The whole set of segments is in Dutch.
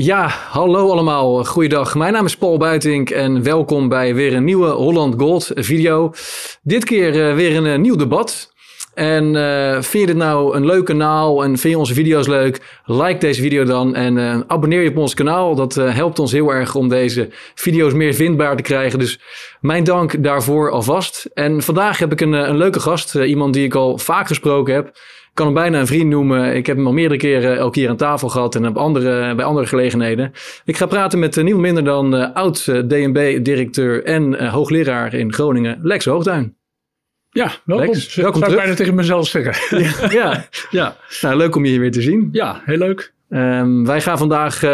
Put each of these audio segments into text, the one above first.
Ja, hallo allemaal. Goeiedag. Mijn naam is Paul Buitink en welkom bij weer een nieuwe Holland Gold video. Dit keer weer een nieuw debat. En uh, vind je dit nou een leuk kanaal en vind je onze video's leuk? Like deze video dan en abonneer je op ons kanaal. Dat helpt ons heel erg om deze video's meer vindbaar te krijgen. Dus mijn dank daarvoor alvast. En vandaag heb ik een, een leuke gast. iemand die ik al vaak gesproken heb. Ik kan hem bijna een vriend noemen. Ik heb hem al meerdere keren elke keer aan tafel gehad en op andere, bij andere gelegenheden. Ik ga praten met niemand minder dan oud DNB-directeur en hoogleraar in Groningen, Lex Hoogduin. Ja, welkom. Lex, welkom Zou ik bijna tegen mezelf zeggen. Ja, ja. ja. Nou, leuk om je hier weer te zien. Ja, heel leuk. Um, wij gaan vandaag uh,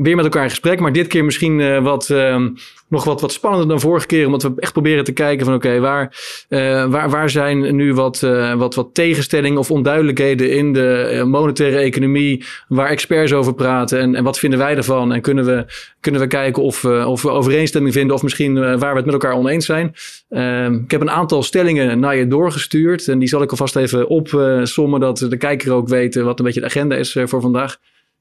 weer met elkaar in gesprek, maar dit keer misschien uh, wat, uh, nog wat, wat spannender dan vorige keer. Omdat we echt proberen te kijken van oké, waar, uh, waar, waar zijn nu wat, uh, wat, wat tegenstellingen of onduidelijkheden in de uh, monetaire economie. Waar experts over praten en, en wat vinden wij ervan? En kunnen we, kunnen we kijken of, of we overeenstemming vinden of misschien waar we het met elkaar oneens zijn. Ehm, ik heb een aantal stellingen naar je doorgestuurd. En die zal ik alvast even opsommen, dat de kijker ook weet wat een beetje de agenda is voor vandaag.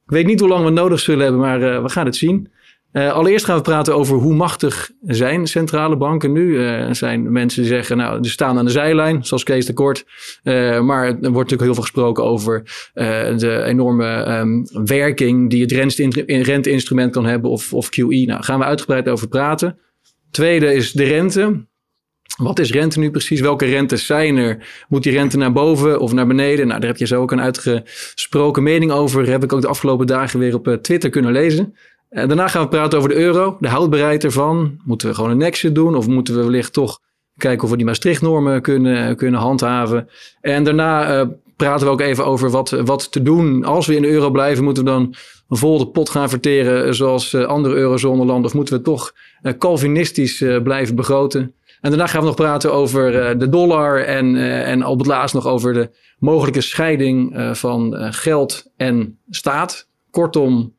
Ik weet niet hoe lang we nodig zullen hebben, maar we gaan het zien. Uh, allereerst gaan we praten over hoe machtig zijn centrale banken nu. Uh, er zijn mensen die zeggen, nou, ze staan aan de zijlijn, zoals Kees de Kort. Uh, maar er wordt natuurlijk heel veel gesproken over de enorme um, werking die het renteinstrument kan hebben of, of QE. Nou, daar gaan we uitgebreid over praten. Tweede is de rente. Wat is rente nu precies? Welke rentes zijn er? Moet die rente naar boven of naar beneden? Nou, daar heb je zo ook een uitgesproken mening over. Heb ik ook de afgelopen dagen weer op Twitter kunnen lezen. En daarna gaan we praten over de euro, de houdbaarheid ervan. Moeten we gewoon een exit doen of moeten we wellicht toch kijken of we die Maastricht-normen kunnen, kunnen handhaven? En daarna uh, praten we ook even over wat, wat te doen. Als we in de euro blijven, moeten we dan vol de pot gaan verteren zoals uh, andere eurozone-landen? Of moeten we toch Calvinistisch blijven begroten? En daarna gaan we nog praten over de dollar en, en op het laatst nog over de mogelijke scheiding van geld en staat. Kortom,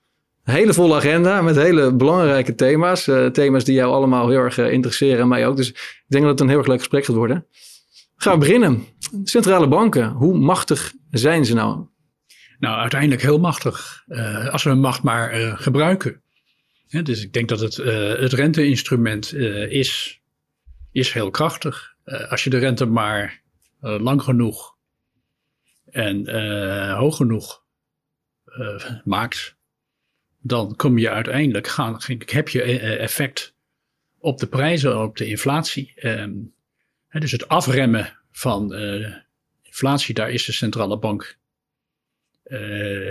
hele volle agenda met hele belangrijke thema's. Uh, thema's die jou allemaal heel erg uh, interesseren en mij ook. Dus ik denk dat het een heel erg leuk gesprek gaat worden. Gaan we beginnen. Centrale banken, hoe machtig zijn ze nou? Nou, uiteindelijk heel machtig. Uh, als we hun macht maar gebruiken. Dus ik denk dat het, het renteinstrument is, is heel krachtig. als je de rente maar lang genoeg en hoog genoeg maakt, dan kom je uiteindelijk, gaan, heb je eh, eh, effect op de prijzen, op de inflatie. Um, dus het afremmen van uh, inflatie, daar is de centrale bank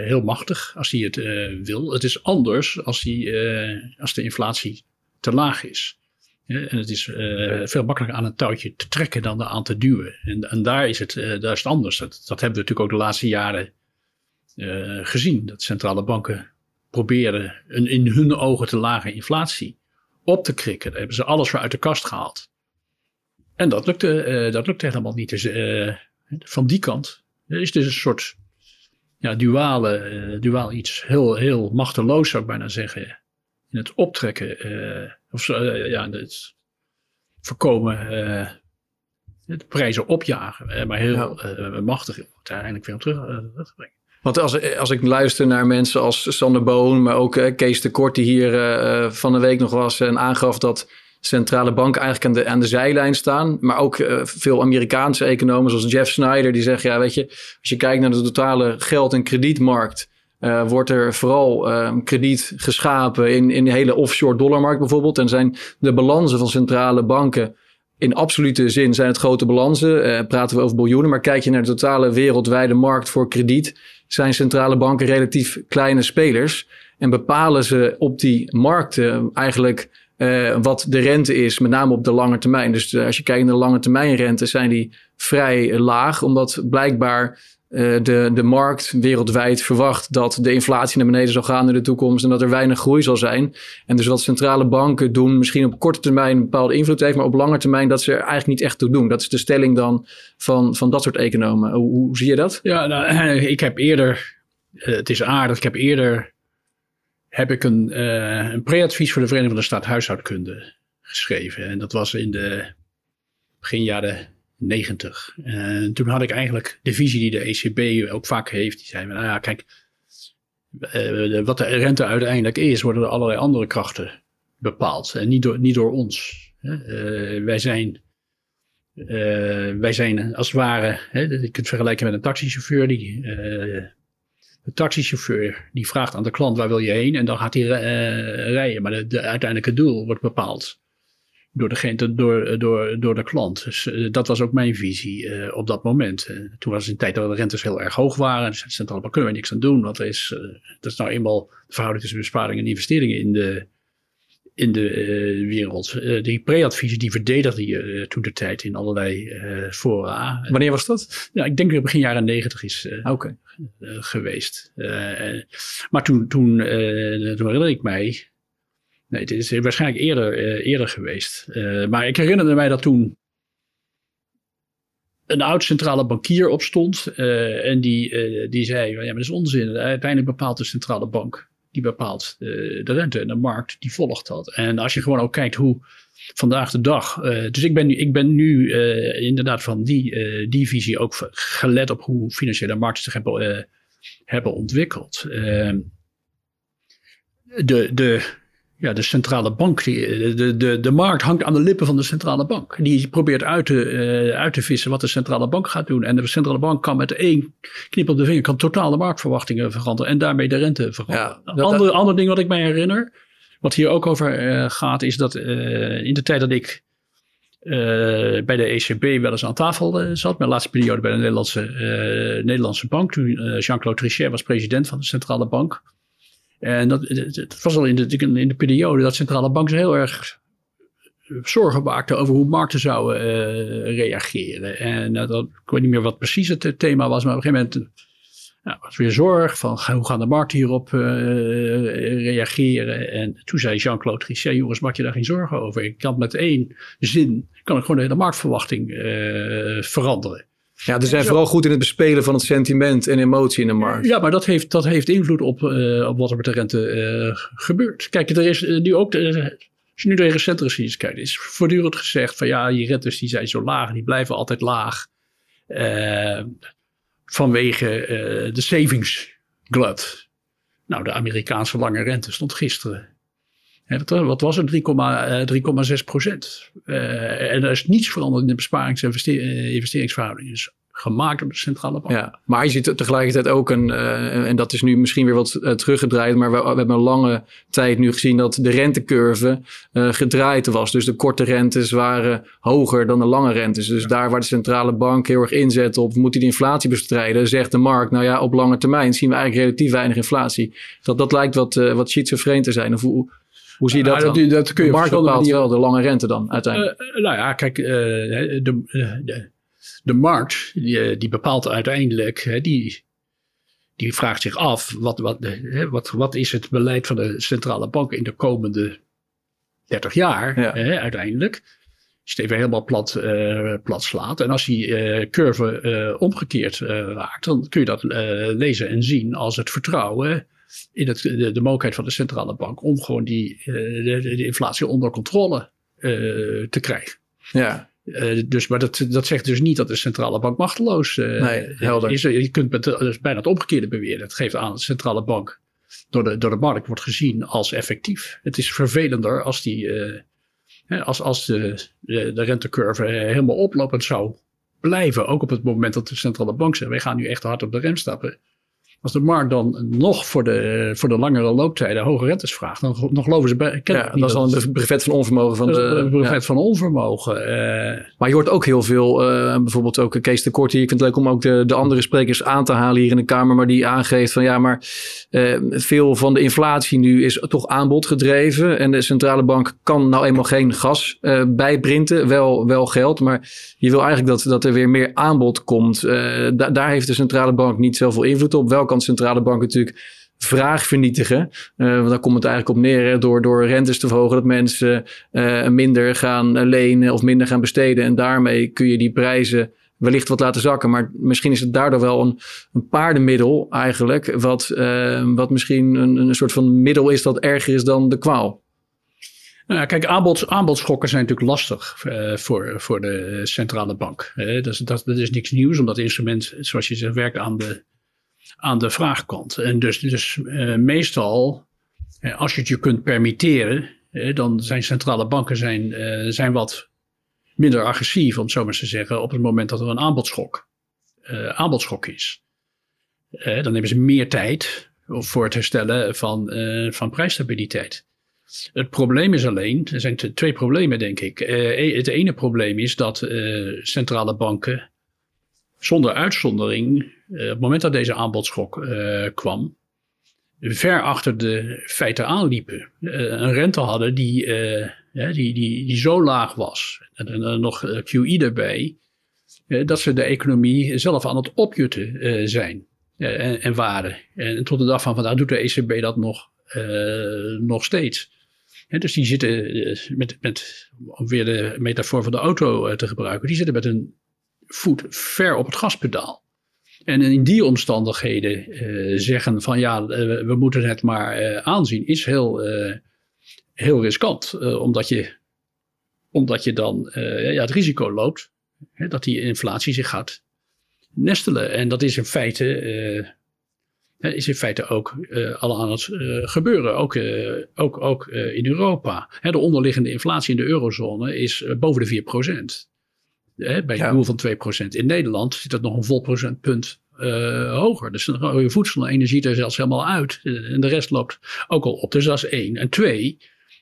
heel machtig als hij het wil. Het is anders als, die, als de inflatie te laag is. en het is veel makkelijker aan een touwtje te trekken dan aan te duwen. En, en daar, is het, daar is het anders. Dat, dat hebben we natuurlijk ook de laatste jaren gezien. Dat centrale banken proberen een in hun ogen te lage inflatie op te krikken. Daar hebben ze alles voor uit de kast gehaald. En dat lukte, uh, dat lukte helemaal niet. Dus uh, van die kant is dus een soort ja, duale, uh, duaal iets heel, heel machteloos zou ik bijna zeggen. In het optrekken, of ja, het voorkomen, de prijzen opjagen. maar heel ja. machtig uiteindelijk weer terug, terug te brengen. Want als, als ik luister naar mensen als Sander Boon, maar ook uh, Kees de Kort, die hier uh, van de week nog was en aangaf dat centrale banken eigenlijk aan de, aan de zijlijn staan. Maar ook veel Amerikaanse economen zoals Jeff Snyder, die zeggen, ja weet je, als je kijkt naar de totale geld- en kredietmarkt, wordt er vooral uh, krediet geschapen in, in de hele offshore dollarmarkt bijvoorbeeld. En zijn de balansen van centrale banken in absolute zin zijn het grote balansen. Praten we over biljoenen. Maar kijk je naar de totale wereldwijde markt voor krediet, zijn centrale banken relatief kleine spelers. En bepalen ze op die markten eigenlijk uh, wat de rente is, met name op de lange termijn. Dus uh, als je kijkt naar de lange termijn rente, zijn die vrij laag, omdat blijkbaar de, de markt wereldwijd verwacht dat de inflatie naar beneden zal gaan in de toekomst en dat er weinig groei zal zijn. En dus wat centrale banken doen, misschien op korte termijn een bepaalde invloed heeft, maar op lange termijn dat ze er eigenlijk niet echt toe doen. Dat is de stelling dan van, van dat soort economen. Hoe, zie je dat? Ja, nou, ik heb eerder, uh, het is aardig, ik heb eerder heb ik een, uh, een pre-advies voor de Vereniging van de Staat Huishoudkunde geschreven. En dat was in de begin jaren 90. En toen had ik eigenlijk de visie die de ECB ook vaak heeft. Die zei, nou ja, kijk, uh, wat de rente uiteindelijk is, worden door allerlei andere krachten bepaald. En niet door, niet door ons. Uh, wij, zijn, uh, wij zijn als het ware, hè, je kunt vergelijken met een taxichauffeur. Die, de taxichauffeur die vraagt aan de klant waar wil je heen en dan gaat hij rijden. Maar het uiteindelijke doel wordt bepaald door, degene, door, door, door de klant. Dus uh, dat was ook mijn visie uh, op dat moment. Uh, toen was het een tijd dat de rentes heel erg hoog waren. Dus de centrale bank kunnen we niks aan doen. Want er is, dat is nou eenmaal de verhouding tussen besparingen en investeringen in de, in de wereld. die pre-adviezen die verdedigde je toen de tijd in allerlei fora. Wanneer was dat? Ja, ik denk dat begin jaren negentig is okay. geweest. maar toen, toen, toen herinner ik mij Nee, het is waarschijnlijk eerder, uh, eerder geweest. Uh, maar ik herinnerde mij dat toen een oud centrale bankier opstond. Uh, en die, die zei: Ja, maar dat is onzin. Uiteindelijk bepaalt de centrale bank. Die bepaalt de rente. En de markt die volgt dat. En als je gewoon ook kijkt hoe vandaag de dag. dus ik ben nu, ik ben nu inderdaad van die, die visie ook gelet op hoe financiële markten zich hebben, hebben ontwikkeld. Ehm, de, de, ja, de centrale bank, die, de, de, de markt hangt aan de lippen van de centrale bank. Die probeert uit te, uh, uit te vissen wat de centrale bank gaat doen. En de centrale bank kan met één knip op de vinger kan totaal de marktverwachtingen veranderen. En daarmee de rente veranderen. Ja, dat, ander, ander ding wat ik mij herinner, wat hier ook over uh, gaat, is dat uh, in de tijd dat ik bij de ECB wel eens aan tafel zat. Mijn laatste periode bij de Nederlandse, Nederlandse bank. Toen Jean-Claude Trichet was president van de centrale bank. En dat, het was al in de, in de periode dat centrale banken heel erg zorgen maakten over hoe markten zouden uh, reageren. En uh, dat, ik weet niet meer wat precies het thema was, maar op een gegeven moment nou, was weer zorg van hoe gaan de markten hierop uh, reageren. En toen zei Jean-Claude Trichet, jongens, maak je daar geen zorgen over. Ik kan met één zin, kan ik gewoon de hele marktverwachting veranderen. Ja, dus zijn vooral goed in het bespelen van het sentiment en emotie in de markt. Ja, maar dat heeft, dat heeft invloed op, uh, op wat er met de rente uh, gebeurt. Kijk, er is uh, nu ook, als je nu de recente geschiedenis kijkt, is voortdurend gezegd van ja, die rentes die zijn zo laag, die blijven altijd laag. vanwege de savings glut. Nou, de Amerikaanse lange rente stond gisteren wat was het? 3,6 procent. en er is niets veranderd in de besparings- en investeringsverhouding. Dus gemaakt door de centrale bank. Ja, maar je ziet tegelijkertijd ook een, uh, en dat is nu misschien weer wat uh, teruggedraaid, maar we, we, hebben een lange tijd nu gezien dat de rentecurve uh, gedraaid was. Dus de korte rentes waren hoger dan de lange rentes. Dus ja. daar waar de centrale bank heel erg inzet op, moet die de inflatie bestrijden, zegt de markt, nou ja, op lange termijn zien we eigenlijk relatief weinig inflatie. Dat, dat lijkt wat, wat schizofreen te zijn. Of hoe, hoe zie je dat, dat, dat, kun je markt bepaalt wel de lange rente dan uiteindelijk. nou ja, kijk, de, de de markt, die, die bepaalt uiteindelijk, die, die vraagt zich af, wat, wat, wat, wat is het beleid van de centrale bank in de komende 30 jaar hè, uiteindelijk? Als je het even helemaal plat, uh, plat slaat. En als die uh, curve uh, omgekeerd raakt, dan kun je dat lezen en zien als het vertrouwen in het, de, de mogelijkheid van de centrale bank om gewoon die, de, de, inflatie onder controle te krijgen. Ja. Uh, dus, maar dat, dat zegt dus niet dat de centrale bank machteloos uh, nee, helder. is. Je kunt met, dus bijna het omgekeerde beweren. Het geeft aan dat de centrale bank door de, door de markt wordt gezien als effectief. Het is vervelender als, die, uh, als, als de, de, de rentecurve helemaal oplopend zou blijven. Ook op het moment dat de centrale bank zegt, wij gaan nu echt hard op de rem stappen. Als de markt dan nog voor de, voor de langere looptijden hoge rentes vraagt, dan, dan geloven ze bij. Ja, dat is dan een brevet van onvermogen. Van de, een brevet ja. van onvermogen. Uh, maar je hoort ook heel veel, uh, bijvoorbeeld ook Kees de Kort hier. Ik vind het leuk om ook de, de andere sprekers aan te halen hier in de Kamer, maar die aangeeft van ja, maar uh, veel van de inflatie nu is toch aanbod gedreven. En de centrale bank kan nou eenmaal geen gas bijprinten, wel, wel geld. Maar je wil eigenlijk dat, dat er weer meer aanbod komt. Da daar heeft de centrale bank niet zoveel invloed op. Welke kan centrale bank natuurlijk vraag vernietigen. Uh, want daar komt het eigenlijk op neer. Door, door rentes te verhogen, dat mensen uh, minder gaan lenen of minder gaan besteden. En daarmee kun je die prijzen wellicht wat laten zakken. Maar misschien is het daardoor wel een, een paardenmiddel eigenlijk. Wat, wat misschien een, een soort van middel is dat erger is dan de kwaal. Nou, kijk, aanbod, aanbodschokken zijn natuurlijk lastig voor, voor de centrale bank. Dat, is, dat, is niks nieuws, omdat instrument, zoals je zegt, werkt aan de aan de vraagkant. En dus, dus meestal, als je het je kunt permitteren, dan zijn centrale banken zijn, zijn wat minder agressief, om het zo maar te zeggen, op het moment dat er een aanbodschok, aanbodschok is. dan hebben ze meer tijd voor het herstellen van, van prijsstabiliteit. Het probleem is alleen, er zijn twee problemen denk ik. Uh, het ene probleem is dat centrale banken zonder uitzondering, uh, op het moment dat deze aanbodschok kwam, ver achter de feiten aanliepen. een rente hadden die, die, die, die zo laag was, en dan nog QE erbij, dat ze de economie zelf aan het opjutten zijn en, en, waren. En tot de dag van vandaag doet de ECB dat nog, nog steeds dus die zitten eh, met, met, om weer de metafoor van de auto eh, te gebruiken, die zitten met een voet ver op het gaspedaal. En in die omstandigheden uh, zeggen van ja, we moeten het maar aanzien, is heel, heel riskant. omdat, je, omdat je dan ja, het risico loopt hè, dat die inflatie zich gaat nestelen. En dat is in feite is in feite ook al aan het gebeuren, ook, ook, ook in Europa. Hè, de onderliggende inflatie in de eurozone is boven de 4 bij een doel van 2 procent. In Nederland zit dat nog een vol procentpunt hoger. Dus dan je voedsel en energie er zelfs helemaal uit. En de rest loopt ook al op. Dus dat is één. En twee,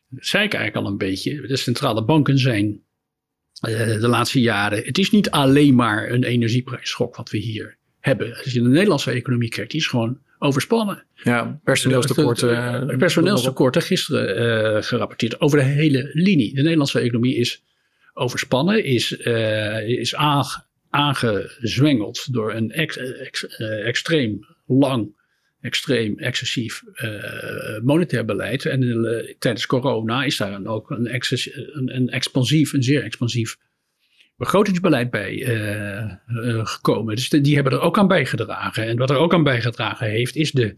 dat zei ik eigenlijk al een beetje, de centrale banken zijn de laatste jaren, het is niet alleen maar een energieprijsschok wat we hier hebben. Als je de Nederlandse economie kijkt, die is gewoon overspannen. Ja, personeelstekorten. Personeelstekorten gisteren uh, gerapporteerd over de hele linie. De Nederlandse economie is overspannen, is, uh, is aangezwengeld door een ex, extreem lang, extreem excessief monetair beleid. En tijdens corona is daar dan ook een, een, expansief, een zeer expansief begrotingsbeleid bij gekomen. Dus die hebben er ook aan bijgedragen. En wat er ook aan bijgedragen heeft, is de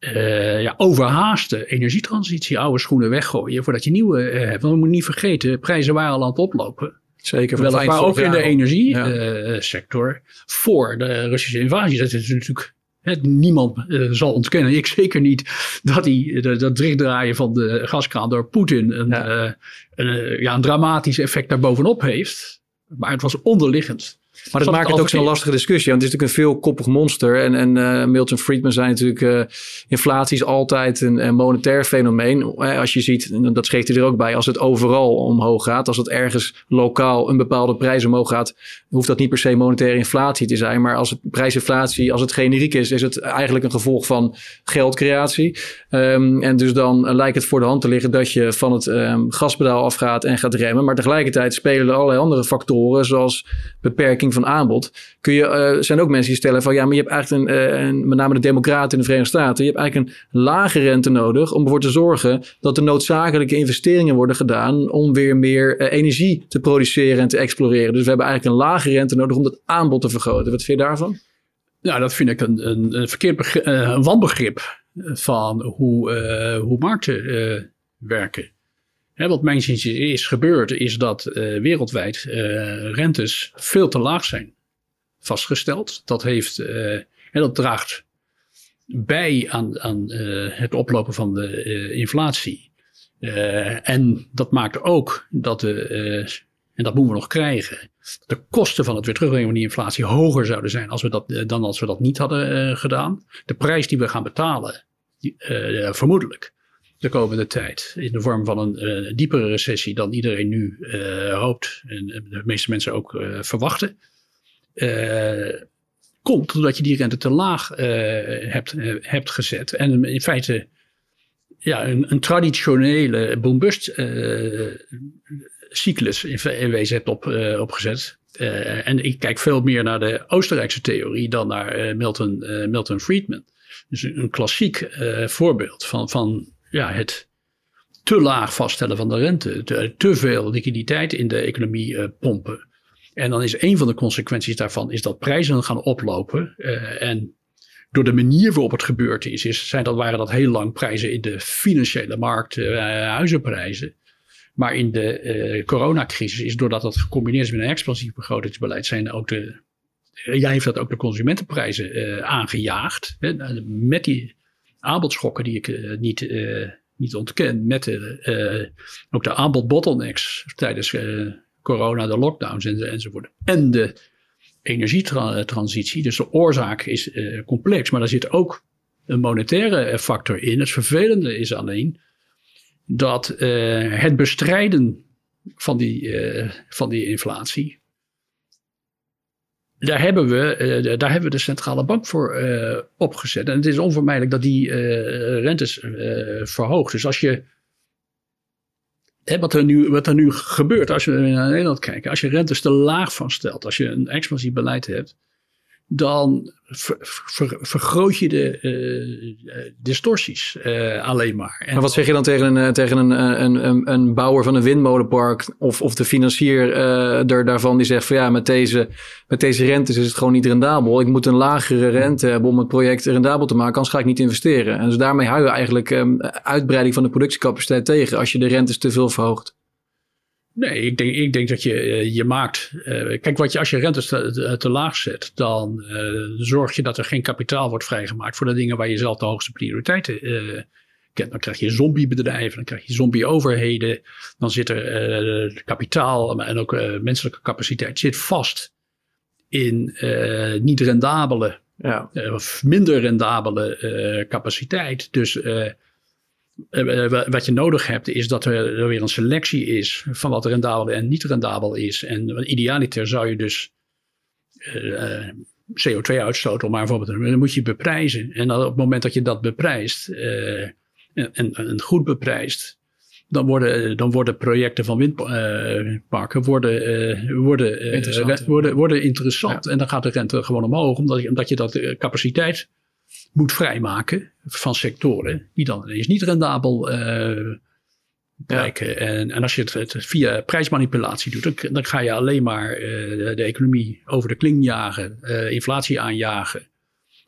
uh, ja, overhaaste energietransitie. Oude schoenen weggooien voordat je nieuwe hebt. Want we moeten niet vergeten, prijzen waren al aan het oplopen. Zeker. Weliswaar ook in de energiesector. voor de Russische invasie. Dat is natuurlijk niemand uh, zal ontkennen, ik zeker niet, dat die, dat dichtdraaien van de gaskraan door Poetin een, ja. Uh, een, ja, een dramatisch effect daarbovenop heeft. Maar het was onderliggend. Maar dat maakt het ook zo'n lastige discussie. Want het is natuurlijk een veelkoppig monster. En, en uh, Milton Friedman zei natuurlijk... Uh, inflatie is altijd een, een monetair fenomeen. Als je ziet, dat schreef hij er ook bij... als het overal omhoog gaat... als het ergens lokaal een bepaalde prijs omhoog gaat... hoeft dat niet per se monetaire inflatie te zijn. Maar als het prijsinflatie, als het generiek is... is het eigenlijk een gevolg van geldcreatie. Um, en dus dan lijkt het voor de hand te liggen... dat je van het um, gaspedaal afgaat en gaat remmen. Maar tegelijkertijd spelen er allerlei andere factoren... zoals beperking van aanbod, kun je, uh, zijn ook mensen die stellen van ja, maar je hebt eigenlijk een, uh, een, met name de Democraten in de Verenigde Staten, je hebt eigenlijk een lage rente nodig om ervoor te zorgen dat er noodzakelijke investeringen worden gedaan om weer meer uh, energie te produceren en te exploreren. Dus we hebben eigenlijk een lage rente nodig om dat aanbod te vergroten. Wat vind je daarvan? Nou, dat vind ik een, een, een verkeerd een wanbegrip van hoe, hoe markten werken wat mijn zin is gebeurd, is dat uh, wereldwijd uh, rentes veel te laag zijn vastgesteld. Dat, heeft, en dat draagt bij aan, aan het oplopen van de inflatie. en dat maakt ook dat de, en dat moeten we nog krijgen, de kosten van het weer terugbrengen van die inflatie hoger zouden zijn als we dat, dan als we dat niet hadden gedaan. De prijs die we gaan betalen, vermoedelijk, de komende tijd. In de vorm van een uh, diepere recessie dan iedereen nu uh, hoopt en de meeste mensen ook uh, verwachten. komt doordat je die rente te laag hebt, hebt gezet. En in feite ja, een, een traditionele boom-bust cyclus in, in, wezen hebt op, opgezet. en ik kijk veel meer naar de Oostenrijkse theorie dan naar Milton, Milton Friedman. Dus een klassiek voorbeeld van, van ja, het te laag vaststellen van de rente, te, veel liquiditeit in de economie uh, pompen. En dan is een van de consequenties daarvan is dat prijzen gaan oplopen. Uh, en door de manier waarop het gebeurd is, zijn dat, waren dat heel lang prijzen in de financiële markt, uh, huizenprijzen. Maar in de coronacrisis is doordat dat gecombineerd is met een expansief begrotingsbeleid, zijn ook de jij heeft dat ook de consumentenprijzen aangejaagd. Hè, met die aanbodschokken die ik niet, niet ontken. Met de, ook de aanbod tijdens corona, de lockdowns en, enzovoort. En de energietransitie. Dus de oorzaak is complex. Maar daar zit ook een monetaire factor in. Het vervelende is alleen dat het bestrijden van die, van die inflatie daar hebben, we, uh, daar hebben we de centrale bank voor uh, opgezet. En het is onvermijdelijk dat die uh, rentes verhoogt. Dus als je. Hè, wat, er nu, wat er nu gebeurt als we naar Nederland kijken. Als je rentes te laag vaststelt. Als je een expansief beleid hebt dan vergroot je de uh, distorties uh, alleen maar. En wat zeg je dan tegen een, tegen een, een, een, bouwer van een windmolenpark of, of de financier uh, daarvan die zegt van ja, met deze, met deze rentes is het gewoon niet rendabel. Ik moet een lagere rente hebben om het project rendabel te maken, anders ga ik niet investeren. En dus daarmee hou je eigenlijk um, uitbreiding van de productiecapaciteit tegen als je de rentes te veel verhoogt. Nee, ik denk, ik denk dat je eh, je maakt. Uh, kijk, wat je, als je rentes te, te, laag zet, dan uh, zorg je dat er geen kapitaal wordt vrijgemaakt voor de dingen waar je zelf de hoogste prioriteiten kent. Dan krijg je zombiebedrijven, dan krijg je zombie-overheden. Dan zit er kapitaal en ook menselijke capaciteit zit vast in niet rendabele ja. of minder rendabele capaciteit. Dus eh, eh, wat je nodig hebt is dat er, weer een selectie is van wat rendabel en niet rendabel is. En idealiter zou je dus uh, eh, CO2 uitstoten, om maar bijvoorbeeld, dan moet je beprijzen. En op het moment dat je dat beprijst uh, en, en, goed beprijst, dan worden, dan worden projecten van windparken worden, worden, interessant, worden, worden interessant. En dan gaat de rente gewoon omhoog, omdat je dat capaciteit moet vrijmaken van sectoren die dan ineens niet rendabel uh, blijken. En, en als je het, via prijsmanipulatie doet, dan, dan, ga je alleen maar uh, de, de, economie over de kling jagen, uh, inflatie aanjagen.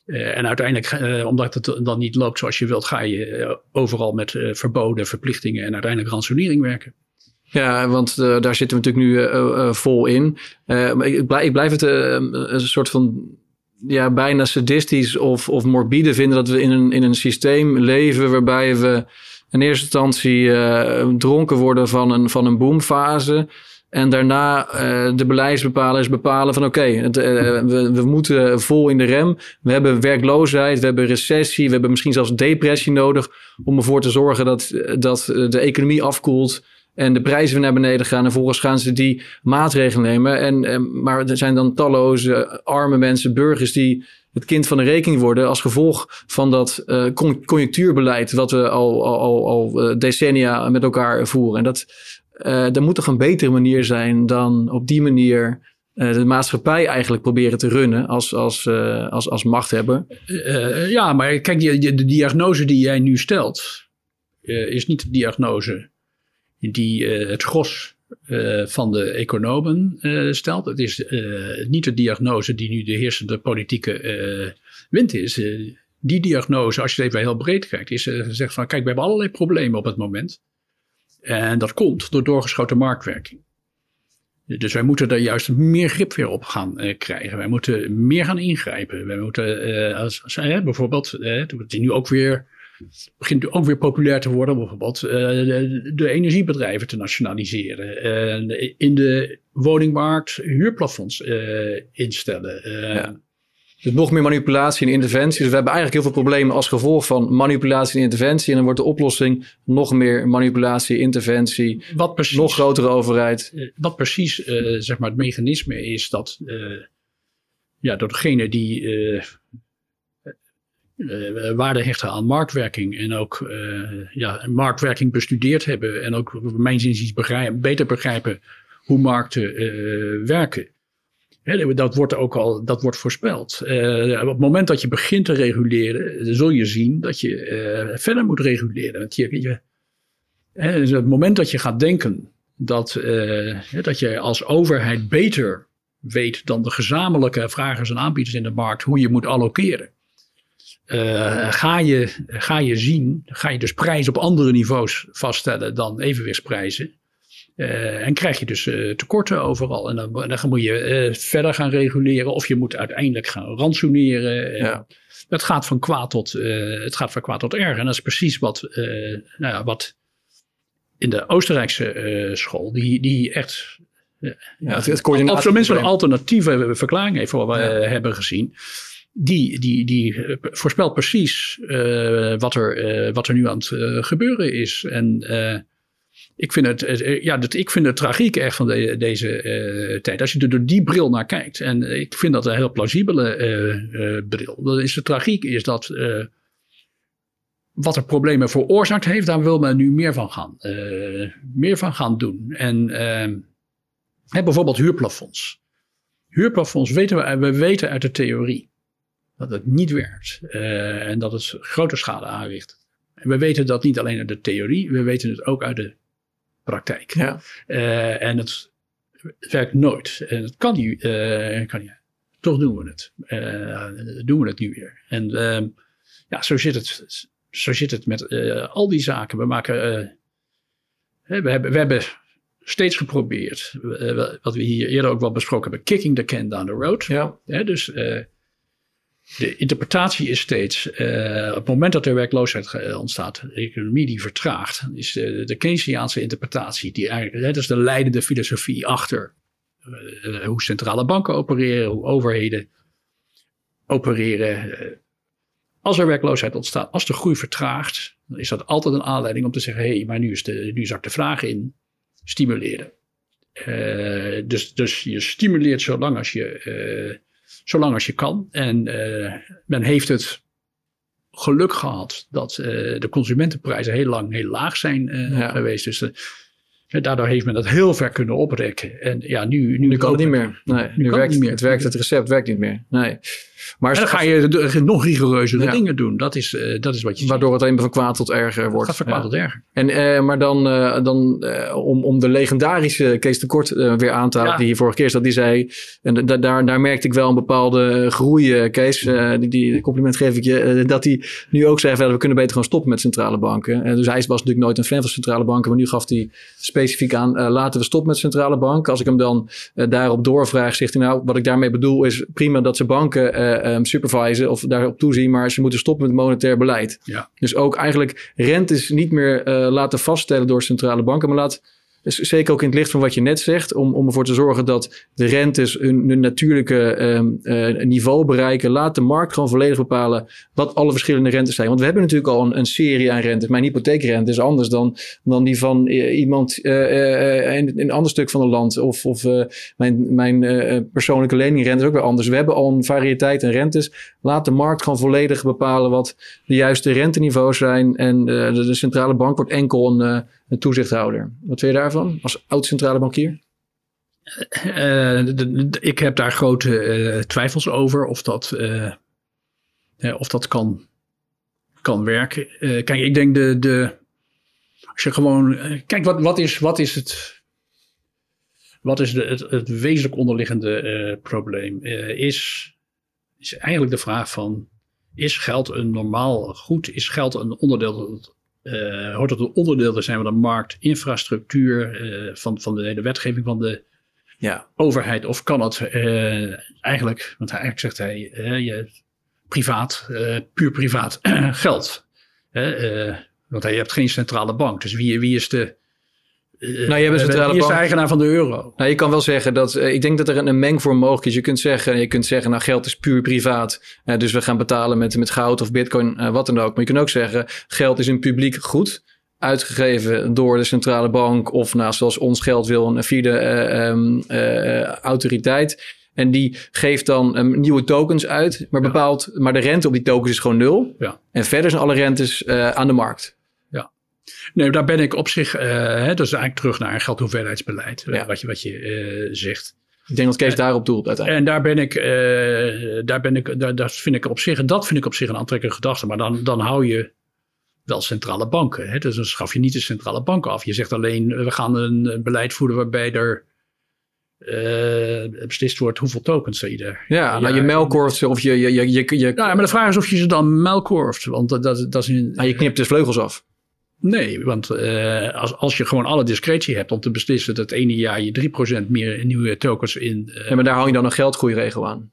en uiteindelijk, omdat het dan niet loopt zoals je wilt, ga je overal met verboden, verplichtingen en uiteindelijk ransonering werken. Ja, want daar zitten we natuurlijk nu vol in. ik, blijf, ik blijf het een soort van ja, bijna sadistisch of, of morbide vinden dat we in een, in een systeem leven waarbij we in eerste instantie uh, dronken worden van een, van een boomfase. En daarna uh, de beleidsbepalers bepalen van oké, uh, we, we moeten vol in de rem. We hebben werkloosheid, we hebben recessie, we hebben misschien zelfs depressie nodig om ervoor te zorgen dat, dat de economie afkoelt en de prijzen naar beneden gaan. En vervolgens gaan ze die maatregelen nemen. En, maar er zijn dan talloze arme mensen, burgers die het kind van de rekening worden als gevolg van dat uh, conjunctuurbeleid wat we al, al, al, eh, decennia met elkaar voeren. En dat, uh, er moet toch een betere manier zijn dan op die manier de maatschappij eigenlijk proberen te runnen als, als, als, als machthebber. Ja, maar kijk, de diagnose die jij nu stelt, is niet de diagnose die uh, het gros uh, van de economen uh, stelt. Het is niet de diagnose die nu de heersende politieke wind is. die diagnose, als je het even heel breed kijkt, is gezegd van kijk, we hebben allerlei problemen op het moment. En dat komt door doorgeschoten marktwerking. Dus wij moeten daar juist meer grip weer op gaan krijgen. Wij moeten meer gaan ingrijpen. Wij moeten, als, bijvoorbeeld, het nu ook weer begint ook weer populair te worden, bijvoorbeeld uh, de, de, energiebedrijven te nationaliseren. Uh, in de woningmarkt huurplafonds uh, instellen. Ja. Dus nog meer manipulatie en interventie. Dus we hebben eigenlijk heel veel problemen als gevolg van manipulatie en interventie. En dan wordt de oplossing nog meer manipulatie, interventie, wat precies, nog grotere overheid. Wat precies zeg maar het mechanisme is dat, ja, dat degene die uh, waarde hechten aan marktwerking en ook uh, ja, marktwerking bestudeerd hebben en ook mijn zin begrijpen, beter begrijpen hoe markten uh, werken. dat wordt ook al dat wordt voorspeld. op het moment dat je begint te reguleren, zul je zien dat je verder moet reguleren. Want je, dus het moment dat je gaat denken dat, dat je als overheid beter weet dan de gezamenlijke vragers en aanbieders in de markt hoe je moet allokeren uh, ga, je, ga je zien, ga je dus prijzen op andere niveaus vaststellen dan evenwichtsprijzen. en krijg je dus tekorten overal. En dan, dan moet je verder gaan reguleren of je moet uiteindelijk gaan ransoneren. Ja. Het gaat van kwaad tot, het gaat van kwaad tot erg. En dat is precies wat, nou ja, wat in de Oostenrijkse school, die, die echt ja, het, het of tenminste een alternatieve verklaring wat we hebben gezien. Die, die, die eh, voorspelt precies uh, wat, er, uh, wat er nu aan het gebeuren is. En ik, vind het, ja, dat, ik vind het tragiek echt van de, deze tijd. Als je er door die bril naar kijkt. En ik vind dat een heel plausibele bril. Dat is de tragiek is dat wat er problemen veroorzaakt heeft, daar wil men nu meer van gaan, meer van gaan doen. En bijvoorbeeld huurplafonds. Huurplafonds weten we, we weten uit de theorie dat het niet werkt uh, en dat het grote schade aanricht. En we weten dat niet alleen uit de theorie, we weten het ook uit de praktijk. Ja. Uh, en het werkt nooit. En het kan niet. Uh, kan niet. Toch doen we het. doen we het nu weer. En ehm, ja, zo zit het, zo zit het met al die zaken. We maken. we, hebben, we hebben steeds geprobeerd. Eh, wat we hier eerder ook wel besproken hebben. Kicking the can down the road. Ja. dus uh, de interpretatie is steeds. Uh, op het moment dat er werkloosheid ontstaat. De economie die vertraagt. Is de, Keynesiaanse interpretatie. Die eigenlijk, dat is de leidende filosofie achter. hoe centrale banken opereren. Hoe overheden opereren. als er werkloosheid ontstaat. Als de groei vertraagt. Dan is dat altijd een aanleiding om te zeggen. Hé, hey, maar nu, is de, nu zakt de vraag in stimuleren. Dus, dus je stimuleert zolang als je, zolang als je kan. En uh, men heeft het geluk gehad dat de consumentenprijzen heel lang heel laag zijn ja. geweest. Dus daardoor heeft men dat heel ver kunnen oprekken. En ja, nu, nu, nu kan het niet meer. Nee, nu, werkt het niet meer. Het, werkt, het recept werkt niet meer. Nee. Maar dan ga je nog rigoureuzere dingen doen. Dat is, uh, dat is wat je Waardoor het alleen van kwaad tot erger wordt. Het gaat van kwaad tot erger. En, uh, maar dan, uh, dan om, om de legendarische Kees de Kort weer aan te halen, die hier vorige keer zat, die zei, en daar, daar merkte ik wel een bepaalde groei, Kees, die, die compliment geef ik je, dat hij nu ook zei, we kunnen beter gewoon stoppen met centrale banken. dus hij was natuurlijk nooit een fan van centrale banken, maar nu gaf hij specifiek aan, laten we stoppen met centrale banken. Als ik hem dan daarop doorvraag, zegt hij nou, wat ik daarmee bedoel is prima dat ze banken um, supervisen of daarop toezien, maar ze moeten stoppen met monetair beleid. Ja. Dus ook eigenlijk rentes niet meer uh, laten vaststellen door centrale banken, maar laat dus zeker ook in het licht van wat je net zegt, om, om ervoor te zorgen dat de rentes hun, natuurlijke uh, niveau bereiken. Laat de markt gewoon volledig bepalen wat alle verschillende rentes zijn. Want we hebben natuurlijk al een, een serie aan rentes. Mijn hypotheekrente is anders dan, dan die van uh, iemand uh, in, in, een ander stuk van het land. Of, of mijn, mijn persoonlijke leningrente is ook weer anders. We hebben al een variëteit aan rentes. Laat de markt gewoon volledig bepalen wat de juiste renteniveaus zijn. En de, de centrale bank wordt enkel een een toezichthouder. Wat vind je daarvan als oud-centrale bankier? Uh, ik heb daar grote uh, twijfels over of dat, of dat kan, kan werken. kijk, ik denk de, de. Als je gewoon. kijk, wat, wat, is, wat is het. Wat is de, het, het wezenlijk onderliggende probleem? is, is eigenlijk de vraag van. Is geld een normaal goed? Is geld een onderdeel uh, hoort het een onderdeel te zijn van de markt, infrastructuur, uh, van, van de hele wetgeving van de ja. overheid? Of kan het uh, eigenlijk, want eigenlijk zegt hij, je, privaat, puur privaat geld. want hij hebt geen centrale bank. Dus wie, wie is de eh, nou, je hebt een centrale bank. eigenaar van de euro. Nou, je kan wel zeggen dat. Uh, ik denk dat er een, mengvorm mogelijk is. Je kunt zeggen, je kunt zeggen, nou, geld is puur privaat. Dus we gaan betalen met, met goud of bitcoin, wat dan ook. Maar je kunt ook zeggen, geld is een publiek goed. Uitgegeven door de centrale bank. Of nou, zoals ons geld wil, een vierde um, autoriteit. En die geeft dan um, nieuwe tokens uit. Maar, bepaalt, maar de rente op die tokens is gewoon nul. Ja. En verder zijn alle rentes aan de markt. Nee, daar ben ik op zich, uh, hè, dat is eigenlijk terug naar een geldhoeveelheidsbeleid, ja. wat je, wat je uh, zegt. Ik denk dat Kees daarop doelt uiteindelijk. En daar ben ik, uh, daar ben ik, daar, dat vind ik op zich, dat vind ik op zich een aantrekkelijke gedachte. Maar dan, dan hou je wel centrale banken. Hè? Dus dan schaf je niet de centrale banken af. Je zegt alleen, we gaan een beleid voeren waarbij er uh, beslist wordt hoeveel tokens je er. Ja, nou je melkorft of je... je, je, je, ja, maar de vraag is of je ze dan melkorft. Want dat, dat, dat is een, nou, je knipt dus vleugels af. Nee, want uh, als, als je gewoon alle discretie hebt om te beslissen dat het ene jaar je 3% meer nieuwe tokens in. Uh, ja, maar daar hang je dan een geldgroeiregel aan.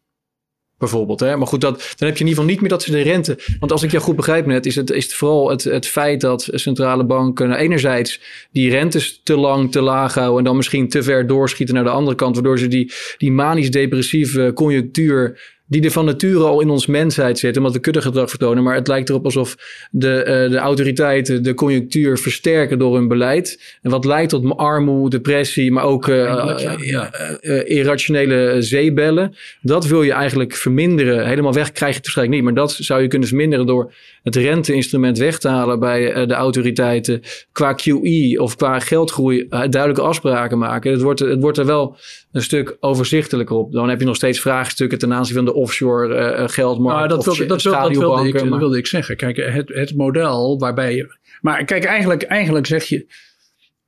Bijvoorbeeld. Hè? Maar goed, dat, dan heb je in ieder geval niet meer dat ze de rente. Want als ik jou goed begrijp net, is het, is vooral het, het feit dat centrale banken enerzijds die rentes te lang, te laag houden. En dan misschien te ver doorschieten naar de andere kant. Waardoor ze die, die manisch-depressieve conjunctuur die er van nature al in ons mensheid zit, omdat we kuddegedrag vertonen. Maar het lijkt erop alsof de, uh, de autoriteiten de conjunctuur versterken door hun beleid. En wat leidt tot armoede, depressie, maar ook uh, ja, ja. Uh, irrationele zeebellen. Dat wil je eigenlijk verminderen. Helemaal weg krijg je het waarschijnlijk niet. Maar dat zou je kunnen verminderen door het renteinstrument weg te halen bij de autoriteiten. Qua QE of qua geldgroei duidelijke afspraken maken. Het wordt, het wordt er wel een stuk overzichtelijker op. Dan heb je nog steeds vraagstukken ten aanzien van de offshore uh, geldmarkt. Nou, dat, wilde, dat, dat, wilde ik, dat wilde ik zeggen. Kijk, het, het model waarbij je. Maar kijk, eigenlijk, eigenlijk zeg je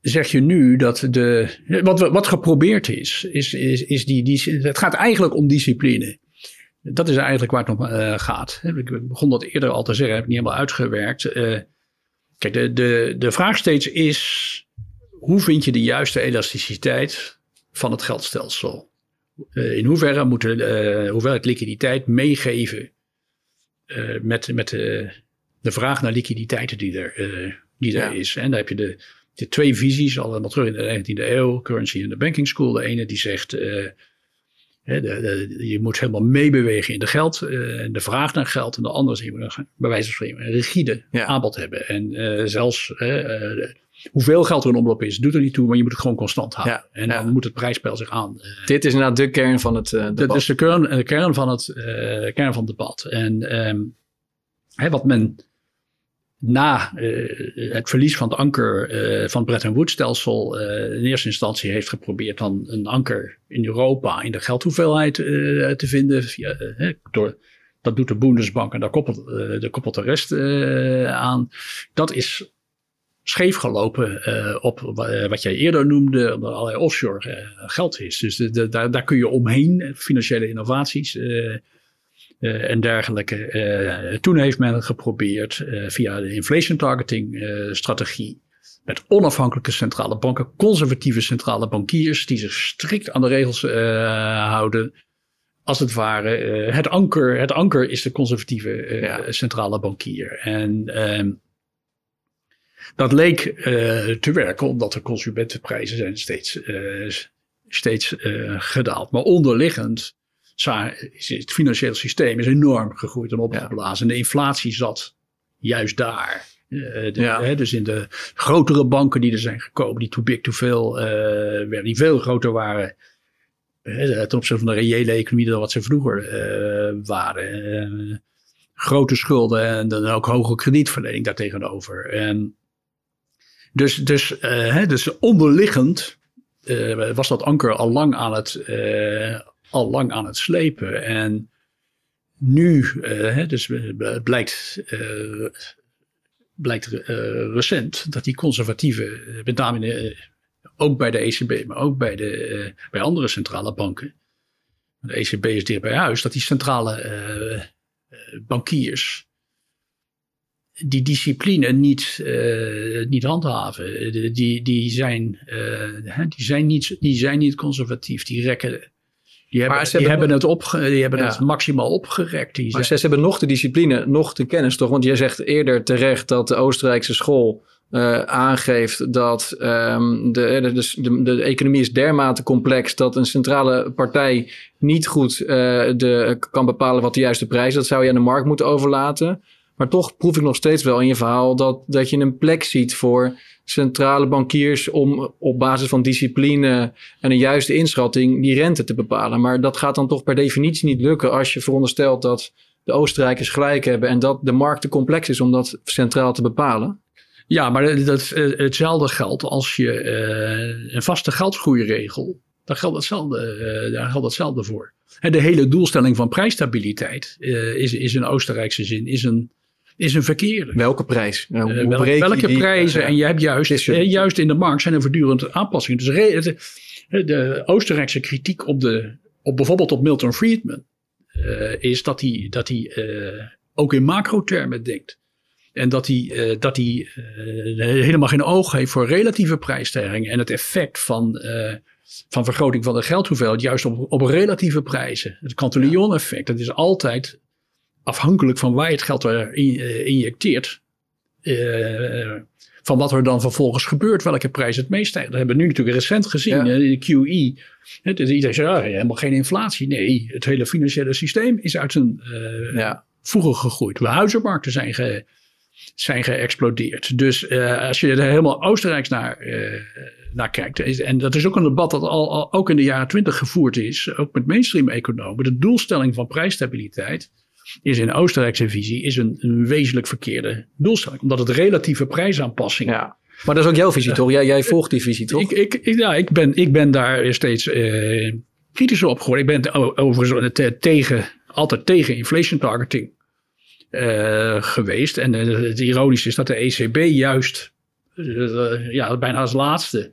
zeg je nu dat de. Wat, wat geprobeerd is, is, is, is die, die. Het gaat eigenlijk om discipline. Dat is eigenlijk waar het om uh, gaat. Ik begon dat eerder al te zeggen, heb ik niet helemaal uitgewerkt. Uh, kijk, de, de, de vraag steeds is: hoe vind je de juiste elasticiteit van het geldstelsel? Uh, in hoeverre moet de hoeveelheid liquiditeit meegeven met, met de, de vraag naar liquiditeiten die er, die er is? En daar heb je de, de twee visies, allemaal terug in de 19e eeuw, currency en de banking school. De ene die zegt je moet helemaal meebewegen in de geld, uh, de vraag naar geld. En de andere is, je moet bij wijze van spreken een rigide aanbod hebben. En uh, zelfs hoeveel geld er in omloop is, doet er niet toe, maar je moet het gewoon constant houden. Ja, en dan moet het prijsspel zich aan. Dit is inderdaad de kern van het debat. Dit is de kern, de kern, van, het, kern van het debat. En um, wat men na uh, het verlies van het anker uh, van het Bretton Woods stelsel uh, in eerste instantie heeft geprobeerd dan een anker in Europa in de geldhoeveelheid te vinden. Via, door, dat doet de Bundesbank en daar koppelt, daar koppelt de rest aan. Dat is scheef gelopen op wat jij eerder noemde, omdat allerlei offshore geld is. Dus de, de, daar, daar kun je omheen, financiële innovaties. Uh, en dergelijke. Uh, toen heeft men geprobeerd uh, via de inflation targeting strategie met onafhankelijke centrale banken, conservatieve centrale bankiers die zich strikt aan de regels houden. Als het ware, het, anker, het anker is de conservatieve ja. centrale bankier. En ehm, dat leek te werken omdat de consumentenprijzen zijn steeds, steeds gedaald. Maar onderliggend het financiële systeem is enorm gegroeid en opgeblazen. En de inflatie zat juist daar. Uh, hè, dus in de grotere banken die er zijn gekomen, die too big to fail, uh, die veel groter waren ten opzichte van de reële economie dan wat ze vroeger waren. grote schulden en dan ook hoge kredietverlening daartegenover. En dus, dus, hè, dus onderliggend was dat anker al lang aan het al lang aan het slepen. En nu, uh, dus blijkt, blijkt recent dat die conservatieven, met name ook bij de ECB, maar ook bij, de, bij andere centrale banken, de ECB is dicht bij huis, dat die centrale bankiers die discipline niet, niet handhaven. Die, die, zijn, die, zijn niet, die zijn niet conservatief. Die rekken die hebben, die hebben, het, opge, die hebben het maximaal opgerekt. Die maar ze, hebben nog de discipline, nog de kennis toch? Want jij zegt eerder terecht dat de Oostenrijkse school uh, aangeeft dat um, de, de, de, de, economie is dermate complex dat een centrale partij niet goed uh, de, kan bepalen wat de juiste prijs is. Dat zou je aan de markt moeten overlaten. Maar toch proef ik nog steeds wel in je verhaal dat, dat je een plek ziet voor centrale bankiers om op basis van discipline en een juiste inschatting die rente te bepalen. Maar dat gaat dan toch per definitie niet lukken als je veronderstelt dat de Oostenrijkers gelijk hebben en dat de markt te complex is om dat centraal te bepalen. Ja, maar dat, hetzelfde geldt als je uh, een vaste geldgroeiregel. Daar geldt hetzelfde, uh, daar geldt hetzelfde voor. En de hele doelstelling van prijsstabiliteit is, is in Oostenrijkse zin is een is een verkeerde. Welke prijs? Nou, uh, welke, welke prijzen? en je hebt juist, juist in de markt zijn er voortdurend aanpassingen. Dus de, de Oostenrijkse kritiek op, de, op bijvoorbeeld op Milton Friedman uh, is dat hij, dat hij ook in macro-termen denkt. En dat hij, dat hij helemaal geen oog heeft voor relatieve prijsstijgingen en het effect van, van vergroting van de geldhoeveelheid juist op, op relatieve prijzen. Het Cantillon-effect, dat is altijd afhankelijk van waar je het geld er injecteert van wat er dan vervolgens gebeurt, welke prijs het meest stijgt. Dat hebben we nu natuurlijk recent gezien in de QE. Het, is iedereen zegt, ah, helemaal geen inflatie. Nee, het hele financiële systeem is uit zijn ja. voegen gegroeid. De huizenmarkten zijn, ge, zijn geëxplodeerd. Dus als je er helemaal Oostenrijks naar, naar kijkt, en dat is ook een debat dat al, al, ook in de jaren twintig gevoerd is, ook met mainstream economen, de doelstelling van prijsstabiliteit is in Oostenrijkse visie is een, een wezenlijk verkeerde doelstelling. Omdat het relatieve prijsaanpassing. Ja. Maar dat is ook jouw visie, toch? Jij, jij volgt die visie, toch? Ik, ik, ja, ik ben, ik ben daar steeds uh, kritischer op geworden. Ik ben overigens tegen, altijd tegen inflation targeting uh, geweest. En uh, het ironische is dat de ECB juist ja, bijna als laatste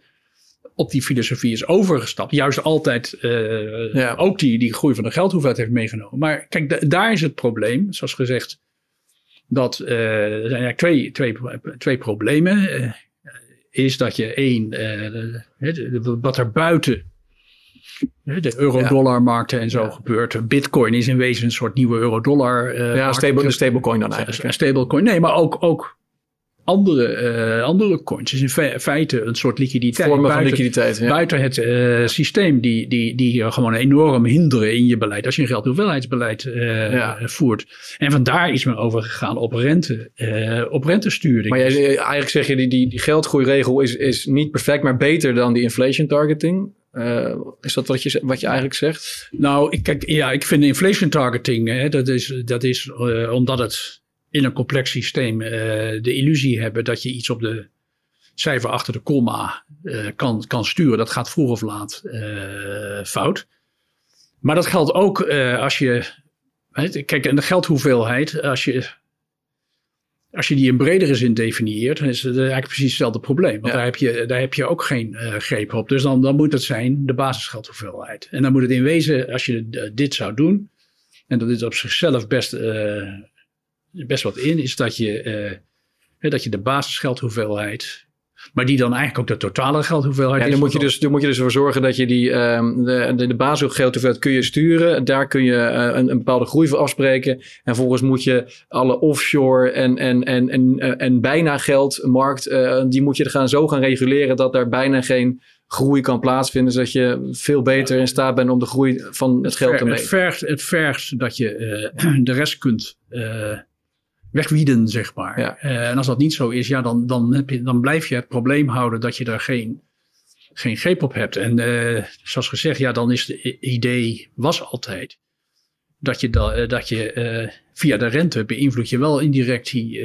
op die filosofie is overgestapt. Juist altijd uh, ja. ook die, die groei van de geldhoeveelheid heeft meegenomen. Maar kijk, daar is het probleem, zoals gezegd, dat uh, er zijn eigenlijk twee, twee, twee problemen. Uh, is dat je één, wat er buiten de euro-dollar-markten en zo ja. gebeurt. Bitcoin is in wezen een soort nieuwe euro-dollar. ja, stable, stablecoin dan eigenlijk. Een stablecoin, nee, maar ook, ook andere, uh, andere coins. Dus in feite een soort liquiditeit. Vormen buiten, van liquiditeit. Ja. Buiten het uh, systeem die, die, die gewoon enorm hinderen in je beleid. Als je een geldhoeveelheidsbeleid uh, ja. voert. En vandaar is men overgegaan op rente, op rentesturing. Maar jij, eigenlijk zeg je die, die, die geldgroeiregel is, is niet perfect, maar beter dan die inflation targeting. is dat wat je, wat je eigenlijk zegt? Nou, ik, kijk, ja, ik vind inflation targeting, hè, dat is, dat is omdat het in een complex systeem uh, de illusie hebben dat je iets op de cijfer achter de komma uh, kan, kan sturen. Dat gaat vroeg of laat uh, fout. Maar dat geldt ook als je. Kijk, en de geldhoeveelheid, als je, als je die in bredere zin definieert, dan is het eigenlijk precies hetzelfde probleem. Want daar, heb je, daar heb je ook geen greep op. Dus dan, dan moet het zijn de basisgeldhoeveelheid. En dan moet het in wezen, als je dit zou doen, en dat is op zichzelf best best wat in, is dat je, uh, dat je de basisgeldhoeveelheid maar die dan eigenlijk ook de totale geldhoeveelheid. Ja, dan moet je dus, dan moet je dus ervoor zorgen dat je die um, de, de, de basisgeldhoeveelheid kun je sturen. Daar kun je uh, een, een, bepaalde groei voor afspreken. En volgens moet je alle offshore en, en, en, en, uh, en bijna geldmarkt, uh, die moet je gaan zo gaan reguleren dat daar bijna geen groei kan plaatsvinden. Zodat je veel beter in staat bent om de groei van het geld te meten. Het vergt, het vergt dat je de rest kunt wegwieden, zeg maar. Ja. Uh, en als dat niet zo is, ja, dan, dan, heb je, dan blijf je het probleem houden dat je daar geen, geen greep op hebt. En uh, zoals gezegd, ja, dan is het idee, was altijd, dat je, da, uh, dat je via de rente beïnvloed je wel indirect die,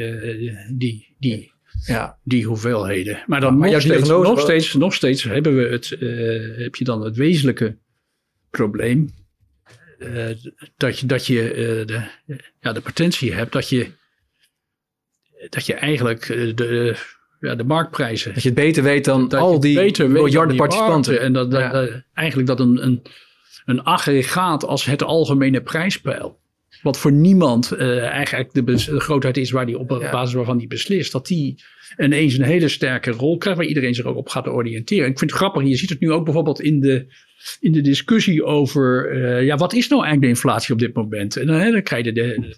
die, die, ja. die hoeveelheden. Maar dan maar nog, steeds, nog, steeds, nog steeds hebben we het, heb je dan het wezenlijke probleem. dat je, dat je de, ja, de potentie hebt dat je dat je eigenlijk eh, de, ja, de marktprijzen. Dat je het beter weet dan al die miljarden participanten. En dat, dat, eigenlijk dat een, een, een aggregaat als het algemene prijspeil. Wat voor niemand uh, eigenlijk de, de, grootheid is waar die op basis waarvan die beslist. Dat die ineens een hele sterke rol krijgt waar iedereen zich ook op gaat oriënteren. Ik vind het grappig, je ziet het nu ook bijvoorbeeld in de, in de discussie over uh, ja, wat is nou eigenlijk de inflatie op dit moment? En dan, dan krijg je de,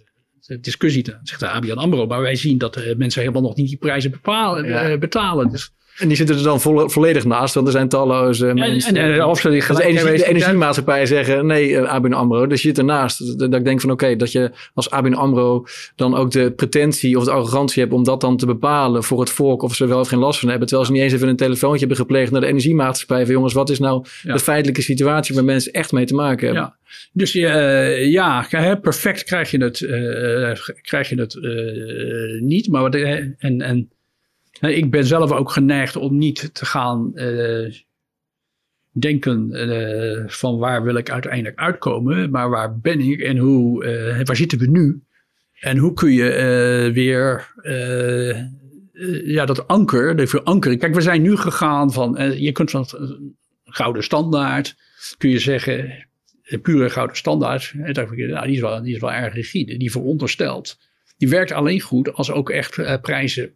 discussie, zegt de ABN AMRO. Maar wij zien dat de mensen helemaal nog niet die prijzen bepalen, eh, betalen. Dus en die zitten er dan volledig naast, want er zijn talloze mensen. En, en, of ze de, energie, de energiemaatschappij zeggen, nee, uh, ABN AMRO, dus je zit ernaast. Dat, ik denk van, oké, dat je als ABN AMRO dan ook de pretentie of de arrogantie hebt om dat dan te bepalen voor het volk of ze wel of geen last van hebben. Terwijl ze niet eens even een telefoontje hebben gepleegd naar de energiemaatschappij van, jongens, wat is nou de feitelijke situatie waar mensen echt mee te maken hebben? Ja. Dus uh, ja, perfect krijg je het, uh, krijg je het niet. Maar wat, en, en ik ben zelf ook geneigd om niet te gaan uh, denken uh, van waar wil ik uiteindelijk uitkomen, maar waar ben ik en hoe, uh, waar zitten we nu? En hoe kun je weer ja, dat anker, de verankering. Kijk, we zijn nu gegaan van, je kunt van gouden standaard, kun je zeggen, pure gouden standaard, nou, die, is wel, die is wel erg rigide. Die veronderstelt die werkt alleen goed als ook echt prijzen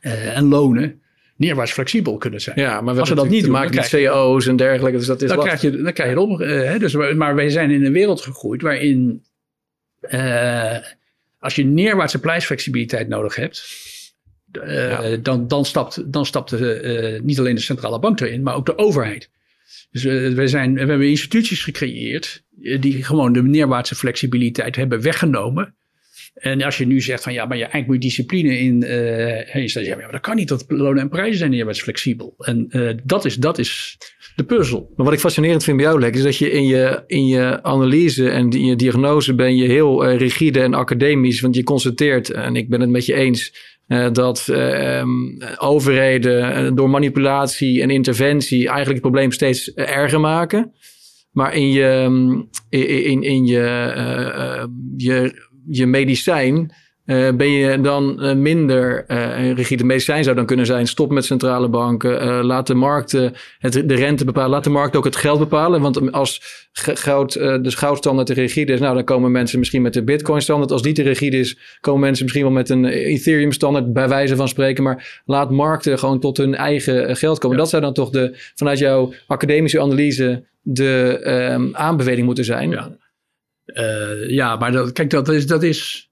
en lonen neerwaarts flexibel kunnen zijn. Ja, maar als we dat niet doen, maken met CO's en dergelijke. Dus dat is dan, krijg je, dan krijg je het op. Uh, dus, maar wij zijn in een wereld gegroeid waarin uh, als je neerwaartse prijsflexibiliteit nodig hebt, uh, dan, dan stapt, dan stapt de, niet alleen de centrale bank erin, maar ook de overheid. Dus we, zijn, we hebben instituties gecreëerd die gewoon de neerwaartse flexibiliteit hebben weggenomen. En als je nu zegt van ja, maar je eigenlijk moet discipline in. Uh, en je zegt ja, maar dat kan niet, dat lonen en prijzen zijn niet eens flexibel. En uh, dat, is, dat is de puzzel. Maar wat ik fascinerend vind bij jou, Lek, is dat je in je, in je analyse en in je diagnose ben je heel uh, rigide en academisch. Want je constateert, en ik ben het met je eens, dat ehm, overheden door manipulatie en interventie eigenlijk het probleem steeds erger maken. Maar in je, in, in, in je, je je medicijn uh, ben je dan uh, minder uh, rigide. Medicijn zou dan kunnen zijn: stop met centrale banken. laat de markten het, de rente bepalen. Laat de markt ook het geld bepalen. Want als goud, de goudstandaard te rigide is, nou, dan komen mensen misschien met de Bitcoin-standaard. Als die te rigide is, komen mensen misschien wel met een Ethereum-standaard, bij wijze van spreken. Maar laat markten gewoon tot hun eigen geld komen. Dat zou dan toch de, vanuit jouw academische analyse de um, aanbeveling moeten zijn. Ja. Uh, ja, maar dat, kijk, dat is, dat is,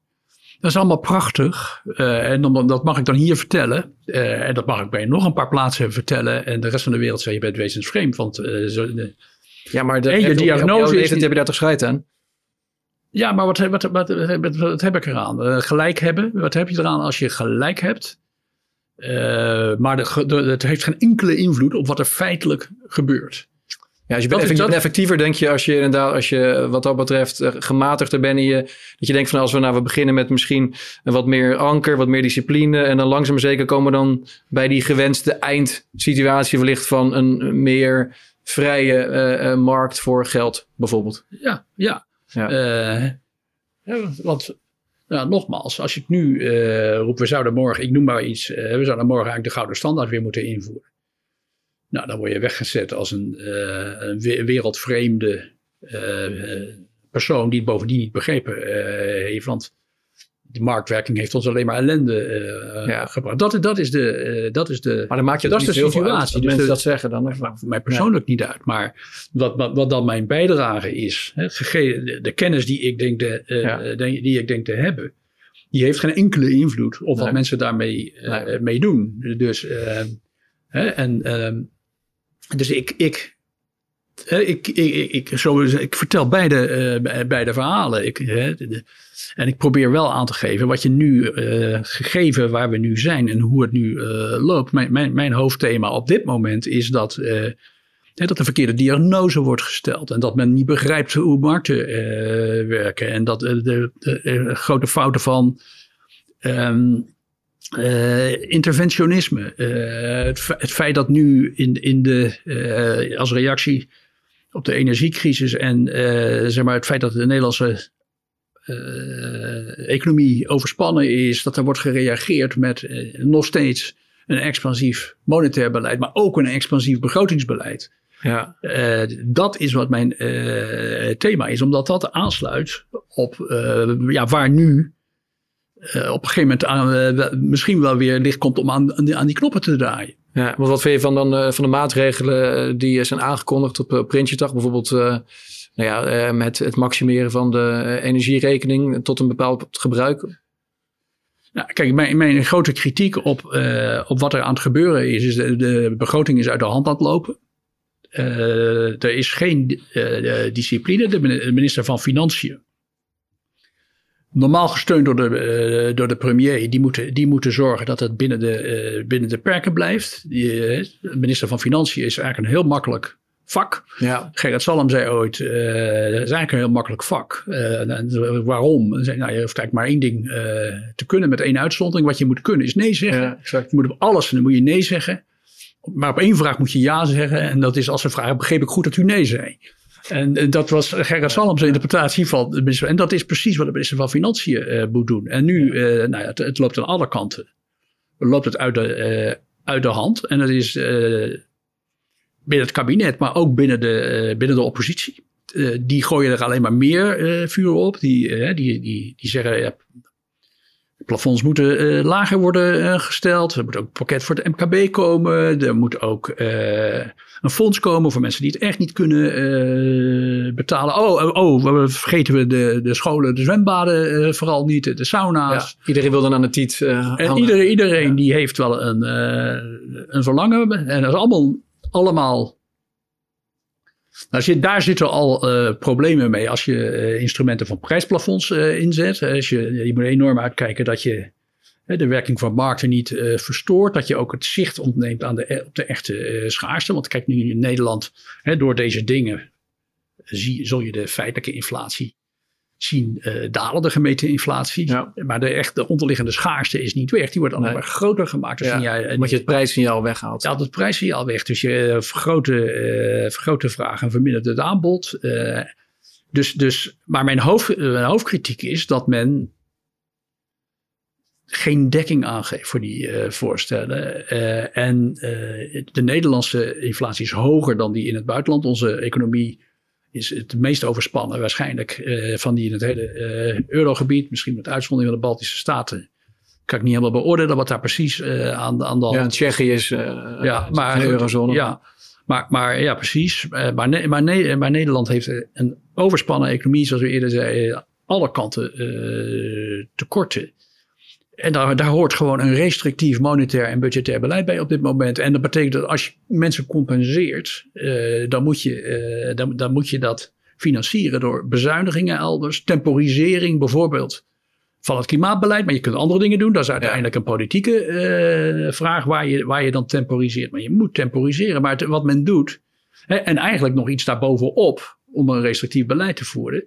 dat is allemaal prachtig. Uh, en dan, dat mag ik dan hier vertellen. Uh, en dat mag ik bij nog een paar plaatsen vertellen. En de rest van de wereld zei je bent wezensvreemd. Want zo, de, ja, maar de, je diagnose is... heb je daar toch scheid aan? Ja, maar wat, wat, wat, wat, wat heb ik eraan? gelijk hebben. Wat heb je eraan als je gelijk hebt? maar het heeft geen enkele invloed op wat er feitelijk gebeurt. Ja, als je bent effectiever, denk je, als je inderdaad, als je wat dat betreft uh, gematigder bent in je, dat je denkt van als we nou, we beginnen met misschien wat meer anker, wat meer discipline en dan langzaam zeker komen we dan bij die gewenste eindsituatie wellicht van een meer vrije uh, uh, markt voor geld bijvoorbeeld. Ja, ja. ja. want nou, nogmaals, als je het nu roept, we zouden morgen, ik noem maar iets, we zouden morgen eigenlijk de gouden standaard weer moeten invoeren. Nou, dan word je weggezet als een, uh, een wereldvreemde uh, persoon die het bovendien niet begrepen heeft. Want de marktwerking heeft ons alleen maar ellende ja. gebracht. Dat, dat, is de, dat is de, maar dan maak je dat is de situatie. dat mensen dat zeggen dan. Dat maakt voor mij persoonlijk niet uit. Maar wat, wat, wat, dan mijn bijdrage is, hè, de, de, kennis die ik denk, de, ja. die ik denk te hebben, die heeft geen enkele invloed op wat mensen daarmee nee. mee doen. Dus, hè, en ehm, dus ik, ik, ik, ik, ik, ik vertel beide, uh, beide verhalen. Ik, hè, en ik probeer wel aan te geven wat je nu, uh, gegeven waar we nu zijn en hoe het nu uh, loopt. Mijn, mijn, hoofdthema op dit moment is dat, dat de verkeerde diagnose wordt gesteld. En dat men niet begrijpt hoe markten werken. En dat de, de, grote fouten van. Um, uh, interventionisme. Uh, het, het, feit dat nu in, in de, uh, als reactie op de energiecrisis en zeg maar het feit dat de Nederlandse economie overspannen is, dat er wordt gereageerd met nog steeds een expansief monetair beleid, maar ook een expansief begrotingsbeleid. Ja. dat is wat mijn thema is, omdat dat aansluit op ja, waar nu uh, op een gegeven moment aan, uh, misschien wel weer licht komt om aan, aan die knoppen te draaien. Ja, maar wat vind je van, dan, uh, van de maatregelen die zijn aangekondigd op Prinsjesdag? Bijvoorbeeld nou ja, met het maximeren van de energierekening tot een bepaald gebruik? Nou, kijk, mijn, mijn grote kritiek op, op wat er aan het gebeuren is, is de, de begroting is uit de hand aan het lopen. er is geen discipline. De minister van Financiën normaal gesteund door de, uh, door de premier, die moeten, die moeten zorgen dat het binnen de, uh, binnen de perken blijft. Die, uh, minister van Financiën is eigenlijk een heel makkelijk vak. Ja. Gerrit Salm zei ooit, dat is eigenlijk een heel makkelijk vak. waarom? Hij zei, nou, je hoeft eigenlijk maar één ding te kunnen met één uitzondering. Wat je moet kunnen is nee zeggen. Ja, exact. Je moet op alles dan moet je nee zeggen. Maar op één vraag moet je ja zeggen. En dat is als ze vragen, begreep ik goed dat u nee zei. En dat was Gerrit Salms interpretatie van de minister. En dat is precies wat de minister van Financiën uh, moet doen. En nu, uh, nou ja, het, het, loopt aan alle kanten. Loopt het uit de, uh, uit de hand. En dat is binnen het kabinet, maar ook binnen de, binnen de oppositie. die gooien er alleen maar meer vuur op. Die, die, die, die zeggen, ja, plafonds moeten uh, lager worden uh, gesteld. Er moet ook een pakket voor het MKB komen. Er moet ook uh, een fonds komen voor mensen die het echt niet kunnen betalen. Oh, oh, oh, vergeten we de, de scholen, de zwembaden vooral niet, de sauna's. Ja, iedereen wil dan aan de tiet En iedereen, iedereen die heeft wel een, een verlangen. En dat is allemaal, allemaal nou, zit, daar zitten al uh, problemen mee als je uh, instrumenten van prijsplafonds uh, inzet. Als je, je moet enorm uitkijken dat je de werking van markten niet verstoort. Dat je ook het zicht ontneemt aan de, op de echte schaarste. Want kijk nu in Nederland, door deze dingen zie, zul je de feitelijke inflatie zien uh, dalen de gemeten inflatie. Maar de echte onderliggende schaarste is niet weg. Die wordt alleen maar groter gemaakt. Dus ja, jij, omdat je het prijssignaal weghaalt. Ja, het prijssignaal weg. Dus je vergroot, vergroot de vraag en vermindert het aanbod. dus, dus, maar mijn, hoofd, mijn hoofdkritiek is dat men geen dekking aangeeft voor die voorstellen. en de Nederlandse inflatie is hoger dan die in het buitenland. Onze economie is het meest overspannen waarschijnlijk uh, van die in het hele uh, eurogebied. Misschien met uitzondering van de Baltische Staten. Kan ik niet helemaal beoordelen wat daar precies uh, aan, aan de Ja, Tsjechië is ja, maar, de eurozone. Ja, maar, maar ja, precies. maar, maar, maar, Nederland heeft een overspannen economie, zoals we eerder zeiden, alle kanten tekorten. En daar, daar hoort gewoon een restrictief monetair en budgetair beleid bij op dit moment. En dat betekent dat als je mensen compenseert, uh, dan, moet je, uh, dan, dan moet je dat financieren door bezuinigingen elders, temporisering bijvoorbeeld van het klimaatbeleid. Maar je kunt andere dingen doen. Dat is uiteindelijk een politieke uh, vraag waar je, waar je dan temporiseert. Maar je moet temporiseren. Maar wat men doet, hè, en eigenlijk nog iets daarbovenop om een restrictief beleid te voeren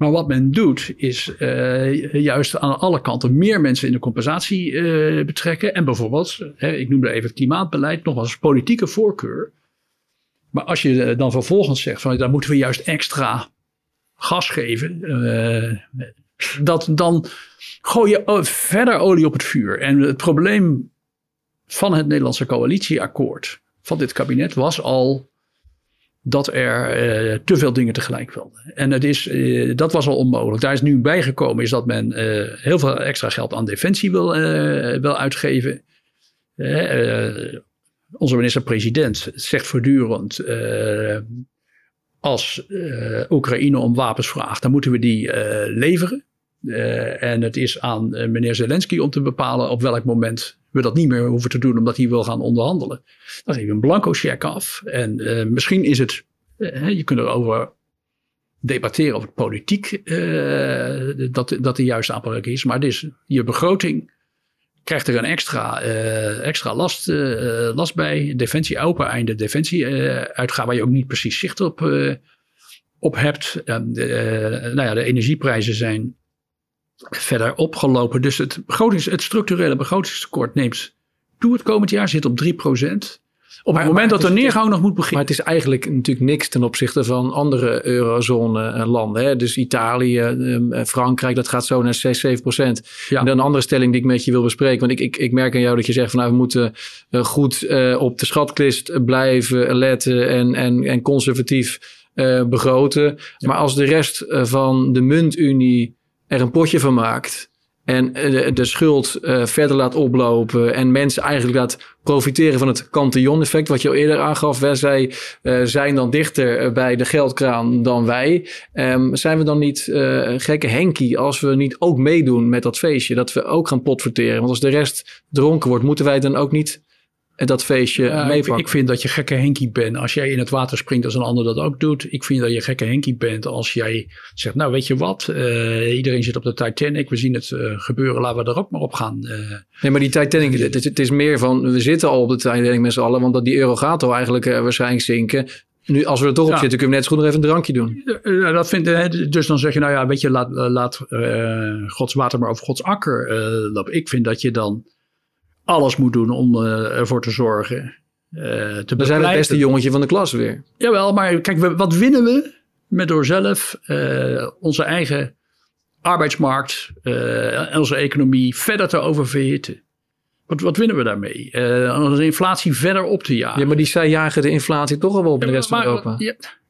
maar wat men doet, is uh, juist aan alle kanten meer mensen in de compensatie uh, betrekken. En bijvoorbeeld, hè, ik noemde even het klimaatbeleid, nog als politieke voorkeur. Maar als je eh, dan vervolgens zegt van daar moeten we juist extra gas geven, dat, dan gooi je verder olie op het vuur. En het probleem van het Nederlandse coalitieakkoord van dit kabinet was al dat er uh, te veel dingen tegelijk wilden. En het is, uh, dat was al onmogelijk. Daar is nu bijgekomen is dat men uh, heel veel extra geld aan defensie wil, wil uitgeven. onze minister-president zegt voortdurend, als Oekraïne om wapens vraagt, dan moeten we die leveren. en het is aan meneer Zelensky om te bepalen op welk moment we dat niet meer hoeven te doen omdat hij wil gaan onderhandelen. Dan geef je een blanco check af. En uh, misschien is het, uh, je kunt erover debatteren of het politiek uh, dat, dat de juiste aanpak is. Maar dus je begroting krijgt er een extra, extra last, last bij. Defensie open einde, defensie uitgaan waar je ook niet precies zicht op, op hebt. nou ja, de energieprijzen zijn verder opgelopen. Dus het, begrotings, het structurele begrotingstekort neemt toe het komend jaar, zit op 3%. Op het moment dat de neergang nog moet beginnen. Maar het is eigenlijk natuurlijk niks ten opzichte van andere eurozone eh. Hè? Dus Italië, ehm, eh, Frankrijk, dat gaat zo naar 6, 7 procent. Ja. En dan een andere stelling die ik met je wil bespreken. Want ik, ik, ik merk aan jou dat je zegt van nou, we moeten uh, goed uh, op de schatkist blijven letten en, en, en conservatief uh, begroten. Ja. Maar als de rest van de muntunie er een potje van maakt. En de, de schuld uh, verder laat oplopen. En mensen eigenlijk laat profiteren van het cantillon-effect. Wat je al eerder aangaf. Wij zij, uh, zijn dan dichter bij de geldkraan dan wij. Um, zijn we dan niet uh, gekke Henkie als we niet ook meedoen met dat feestje? Dat we ook gaan potverteren. Want als de rest dronken wordt, moeten wij dan ook niet dat feestje uh. Ik, ik, vind dat je gekke Henkie bent als jij in het water springt als een ander dat ook doet. Ik vind dat je gekke Henkie bent als jij zegt, nou weet je wat, uh, iedereen zit op de Titanic, we zien het uh, gebeuren, laten we er ook maar op gaan. nee, maar die Titanic, het, het, is meer van, we zitten al op de Titanic met z'n allen, want dat die euro gaat al eigenlijk waarschijnlijk zinken. Nu, als we er toch op zitten, kunnen we net zo goed nog even een drankje doen. dat vind, dus dan zeg je, nou ja, weet je, laat, laat Gods water maar over Gods akker lopen. Ik vind dat je dan alles moet doen om uh, ervoor te zorgen. Uh, te Dan zijn het beste jongetje van de klas weer. Jawel, maar kijk, wat winnen we met door zelf uh, onze eigen arbeidsmarkt en onze economie verder te oververhitten? Wat, wat winnen we daarmee? Uh, om de inflatie verder op te jagen. Ja, maar die zij jagen de inflatie toch al wel op de rest van Europa.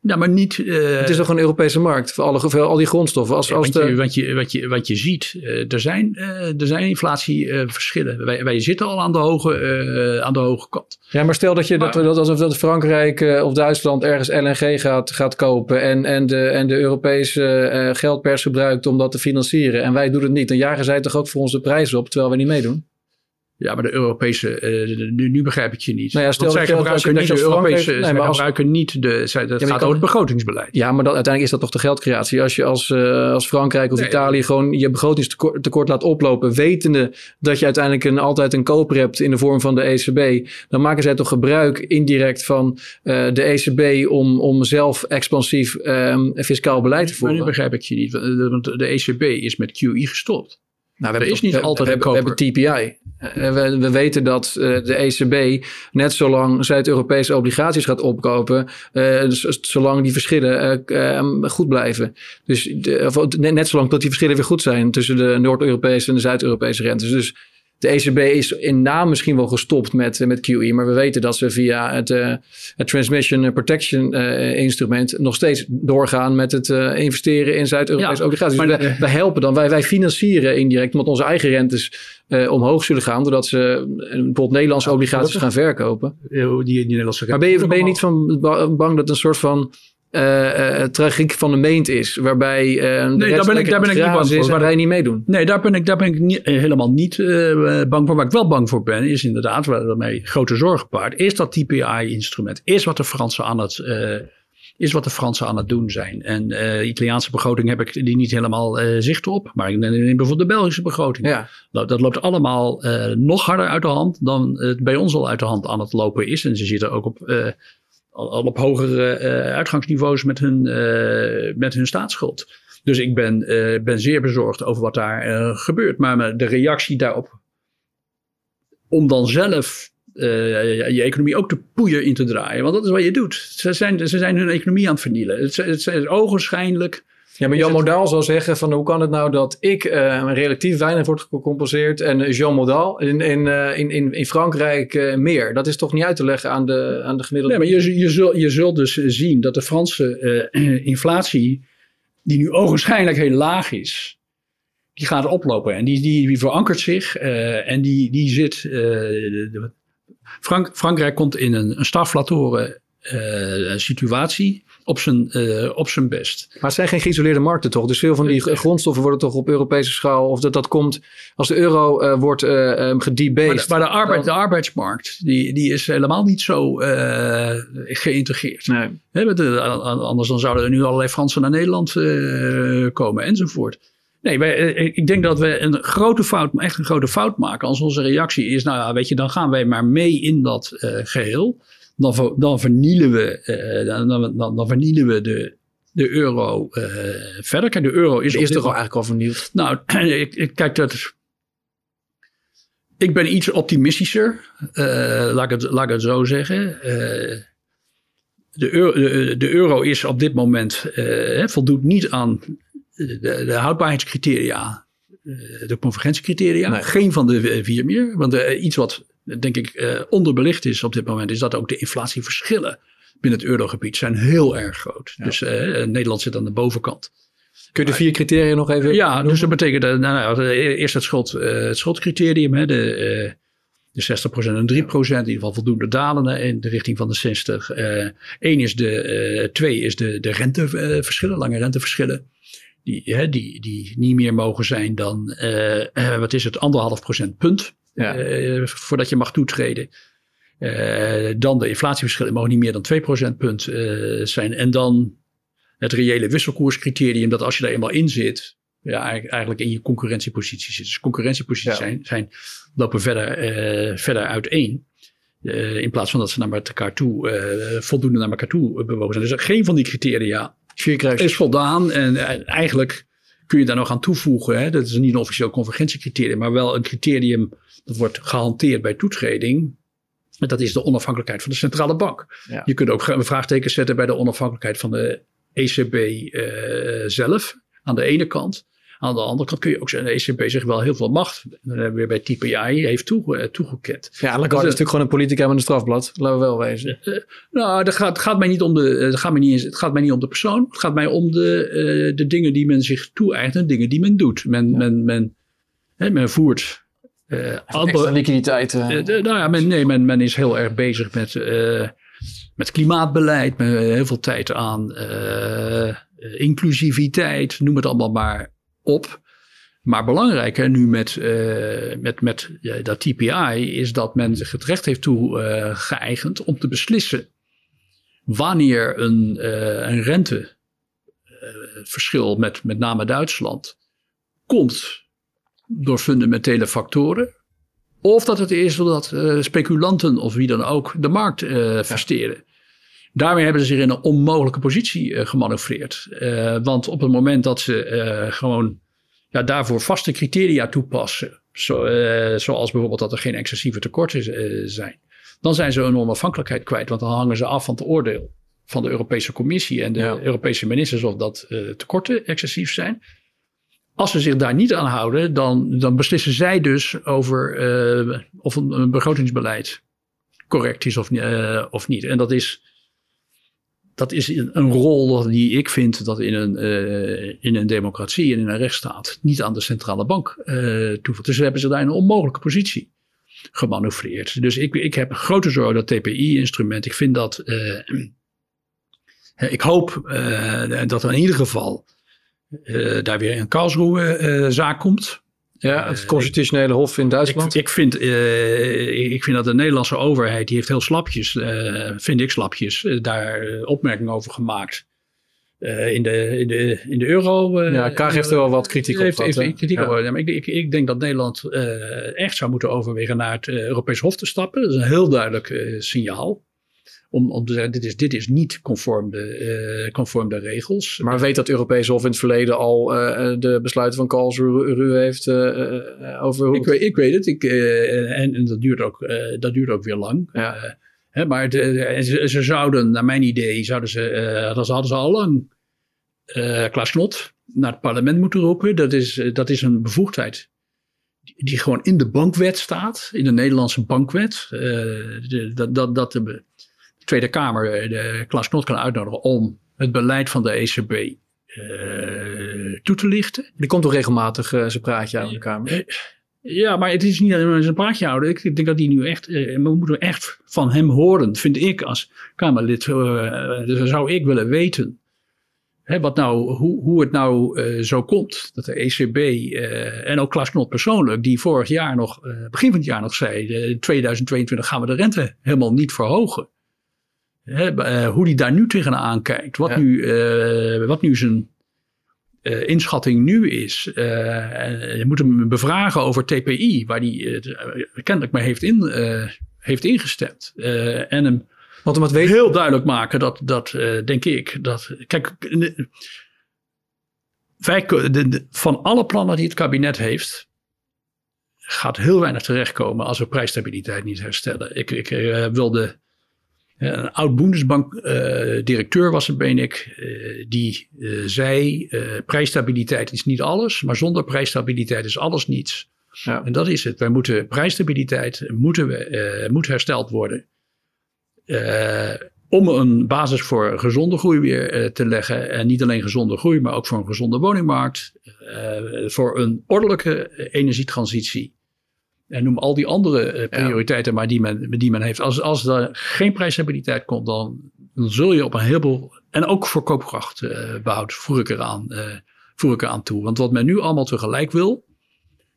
Ja, maar niet. Uh, het is toch een Europese markt voor, alle, voor al die grondstoffen. Als, als wat, de... je, wat, je, wat, je, wat je ziet, uh, er, zijn, er zijn inflatieverschillen. wij, wij zitten al aan de, hoge, aan de hoge kant. Ja, maar stel dat je maar, dat, dat, dat, dat Frankrijk of Duitsland ergens LNG gaat, gaat kopen. En, en, de, en de Europese geldpers gebruikt om dat te financieren. En wij doen het niet. Dan jagen zij toch ook voor ons de prijzen op, terwijl we niet meedoen. Ja, maar de Europese, uh, nu, nu, begrijp ik je niet. Nou ja, stel zij gebruiken niet de Europese, nee, maar als, gebruiken niet de, zij, dat ja, gaat over het begrotingsbeleid. Ja, maar dat, uiteindelijk is dat toch de geldcreatie. Als je als, uh, als Frankrijk of nee, Italië gewoon je begrotingstekort tekort laat oplopen, wetende dat je uiteindelijk een, altijd een koper hebt in de vorm van de ECB, dan maken zij toch gebruik indirect van uh, de ECB om, om zelf expansief um, fiscaal beleid te voeren. Maar nu begrijp ik je niet, want de ECB is met QE gestopt. Nou, we hebben is niet we, altijd we, we, hebben TPI. Uh, we, we, weten dat uh, de ECB net zolang Zuid-Europese obligaties gaat opkopen, uh, zolang die verschillen goed blijven. Dus of, net zolang dat die verschillen weer goed zijn tussen de Noord-Europese en de Zuid-Europese rentes. Dus de ECB is in naam misschien wel gestopt met, met QE, maar we weten dat ze via het, uh, het Transmission Protection uh, instrument nog steeds doorgaan met het uh, investeren in Zuid-Europese ja, obligaties. Dus wij, wij, helpen dan, wij, wij financieren indirect omdat onze eigen rentes omhoog zullen gaan, doordat ze bijvoorbeeld Nederlandse ja, obligaties gaan verkopen. Die, die Nederlandse maar ben je, ben je niet van bang dat een soort van uh, tragiek van de meent is. Waarbij uh, nee, daar ben ik, daar ben ik niet bang voor. Waar wij niet meedoen. Nee, daar ben ik, daar ben ik niet, helemaal niet uh, bang voor. Waar ik wel bang voor ben, is inderdaad, waar mij grote zorgen paard, is dat TPI-instrument. Is wat de Fransen aan het, is wat de Fransen aan het doen zijn. En de Italiaanse begroting heb ik die niet helemaal zicht op. Maar ik neem bijvoorbeeld de Belgische begroting. Ja. Dat, dat loopt allemaal nog harder uit de hand dan het bij ons al uit de hand aan het lopen is. En ze zitten ook op al, op hogere uh, uitgangsniveaus met hun, uh, met hun staatsschuld. Dus ik ben, uh, ben zeer bezorgd over wat daar gebeurt. Maar de reactie daarop, om dan zelf je economie ook de poeier in te draaien. Want dat is wat je doet. Ze zijn, ze zijn hun economie aan het vernielen. Het, het, het is ogenschijnlijk ja, maar Jean Modal zou zeggen van hoe kan het nou dat ik uh, relatief weinig wordt gecompenseerd en Jean Modal in, in, uh, in, in, in Frankrijk uh, meer. Dat is toch niet uit te leggen aan de, aan de gemiddelde... Nee, maar je, je, zult, je zult dus zien dat de Franse inflatie, die nu ogenschijnlijk heel laag is, die gaat oplopen. En die, die, die verankert zich en die, die zit... Frank, Frankrijk komt in een, een stagflatoren situatie op zijn, uh, op zijn best. Maar het zijn geen geïsoleerde markten toch? Dus veel van die grondstoffen worden toch op Europese schaal... of dat, dat komt als de euro uh, wordt uh, um, gedebased. Maar, de, maar de, arbeid, de arbeidsmarkt die, die is helemaal niet zo geïntegreerd. Nee. He, anders dan zouden er nu allerlei Fransen naar Nederland komen enzovoort. Nee, wij, ik denk dat we een grote fout, echt een grote fout maken als onze reactie is, nou ja, weet je, dan gaan wij maar mee in dat geheel dan, dan vernielen we, uh, dan, dan, dan, vernielen we de, de euro uh, verder. Kijk, de euro is, is toch al eigenlijk al vernield? Nou, ik, ik, kijk dat. Ik ben iets optimistischer, uh, laat, ik het, laat ik het zo zeggen. de, euro, de, de, euro is op dit moment voldoet niet aan de, de houdbaarheidscriteria, de convergentiecriteria. Nee. Geen van de vier meer. Want iets wat denk ik uh, onderbelicht is op dit moment, is dat ook de inflatieverschillen binnen het eurogebied zijn heel erg groot. Dus uh, Nederland zit aan de bovenkant. Kun je de vier criteria nog even? Ja, noemen? dus dat betekent uh, nou, eerst het, schuld, het schuldcriterium, hè, de, de 60% en 3%, in ieder geval voldoende dalen in de richting van de 60. Eén is de, twee is de, de renteverschillen, lange renteverschillen. Die, hè, die, die niet meer mogen zijn dan, wat is het, anderhalf procentpunt ja. Uh, voordat je mag toetreden. Uh, dan de inflatieverschillen mogen niet meer dan 2 procentpunt uh, zijn. En dan het reële wisselkoerscriterium dat als je er eenmaal in zit, ja, eigenlijk in je concurrentiepositie zit. Dus concurrentieposities ja. zijn, zijn, lopen verder, verder uiteen. in plaats van dat ze naar elkaar toe, voldoende naar elkaar toe bewogen zijn. Dus geen van die criteria is voldaan. En eigenlijk kun je daar nog aan toevoegen. Hè? Dat is niet een officieel convergentiecriterium, maar wel een criterium dat wordt gehanteerd bij toetreding. En dat is de onafhankelijkheid van de centrale bank. Ja. Je kunt ook een vraagteken zetten bij de onafhankelijkheid van de ECB uh, eh, zelf, aan de ene kant. Aan de andere kant kun je ook zeggen, de ECB zich wel heel veel macht. Dan hebben we weer bij TPI heeft uh, toegekend. Ja, Lagarde is natuurlijk gewoon een politica met een strafblad. Laten we wel wezen. Uh, nou, dat gaat, gaat mij niet om de, dat gaat mij niet, het gaat mij niet om de persoon. Het gaat mij om de, de dingen die men zich toe-eigent en dingen die men doet. Men, ja. men, men, hè, men voert uh, extra liquiditeit. Uh. nou ja, men, nee, men, men is heel erg bezig met, met klimaatbeleid, met heel veel tijd aan inclusiviteit, noem het allemaal maar op. Maar belangrijker nu met, met, met dat TPI is dat men zich het recht heeft toegeëigend om te beslissen wanneer een, een renteverschil met met name Duitsland komt door fundamentele factoren. Of dat het is uh, speculanten of wie dan ook de markt versteren. Daarmee hebben ze zich in een onmogelijke positie uh, gemanoeuvreerd. want op het moment dat ze gewoon ja, daarvoor vaste criteria toepassen, zo, zoals bijvoorbeeld dat er geen excessieve tekorten zijn, dan zijn ze hun onafhankelijkheid kwijt. Want dan hangen ze af van het oordeel van de Europese Commissie en de ja. Europese ministers of dat tekorten excessief zijn. Als ze zich daar niet aan houden, dan, dan beslissen zij dus over uh, of een, een, begrotingsbeleid correct is of, uh, of niet. En dat is, dat is een rol die ik vind dat in een, uh, in een democratie en in een rechtsstaat niet aan de centrale bank toevoegt. Dus we hebben ze daar in een onmogelijke positie gemanoeuvreerd. Dus ik, ik heb grote zorgen dat TPI-instrument. Ik vind dat. ik hoop dat er in ieder geval uh, daar weer een Karlsruhe-zaak uh, komt. Ja, het constitutionele hof in Duitsland. Ik, ik vind, uh, ik vind dat de Nederlandse overheid, die heeft heel slapjes, uh, vind ik slapjes, daar opmerkingen over gemaakt. in, de, in, de, in de euro. ja, Kaag heeft er wel wat kritiek op. Heeft, heeft kritiek ja. op. Ja, maar ik, ik, ik, denk dat Nederland echt zou moeten overwegen naar het Europees Hof te stappen. Dat is een heel duidelijk signaal om, om te zeggen, dit is, dit is niet conform de, uh, conform de regels. Maar weet dat Europese Hof in het verleden al uh, de besluiten van Karlsruhe heeft uh, over... Ik, weet, ik weet het. Ik, en, en, dat, duurt ook, dat duurt ook weer lang. Ja. Hè, maar de, ze, ze, zouden, naar mijn idee, zouden ze, dat hadden ze al lang Klaas Knot naar het parlement moeten roepen. Dat is, dat is een bevoegdheid die gewoon in de bankwet staat, in de Nederlandse bankwet. Dat, dat, dat de, Tweede Kamer eh, de Klaas Knot kan uitnodigen om het beleid van de ECB uh, eh, toe te lichten. Die komt toch regelmatig uh, zijn praatje aan de Kamer? Ja, maar het is niet alleen zijn praatje houden. Ik denk dat hij nu echt, uh, we moeten echt van hem horen, vind ik als Kamerlid. dus zou ik willen weten wat nou, hoe, hoe het nou zo komt dat de ECB en ook Klaas Knot persoonlijk, die vorig jaar nog, begin van het jaar nog zei, in 2022 gaan we de rente helemaal niet verhogen. Uh, hoe hij daar nu tegenaan kijkt. Wat, nu, uh, wat nu zijn uh, inschatting nu is. je moet hem bevragen over TPI, waar hij kennelijk mee heeft, in, heeft ingestemd. en hem Want hem weet... heel duidelijk maken dat, dat denk ik, dat. Kijk, wij, de, de, van alle plannen die het kabinet heeft, gaat heel weinig terechtkomen als we prijsstabiliteit niet herstellen. Ik, ik wilde een oud Bundesbank-directeur uh, was het, ben ik, uh, die uh, zei: prijsstabiliteit is niet alles, maar zonder prijsstabiliteit is alles niets. Ja. En dat is het. Wij moeten prijsstabiliteit moeten we, moet hersteld worden. om een basis voor gezonde groei weer te leggen. En niet alleen gezonde groei, maar ook voor een gezonde woningmarkt. voor een ordelijke energietransitie. En noem al die andere uh, prioriteiten maar die men, die men heeft. Als, als er geen prijsstabiliteit komt, dan, dan zul je op een heleboel. En ook voor koopkracht uh, behoud, voer ik, eraan, uh, voer ik eraan toe. Want wat men nu allemaal tegelijk wil.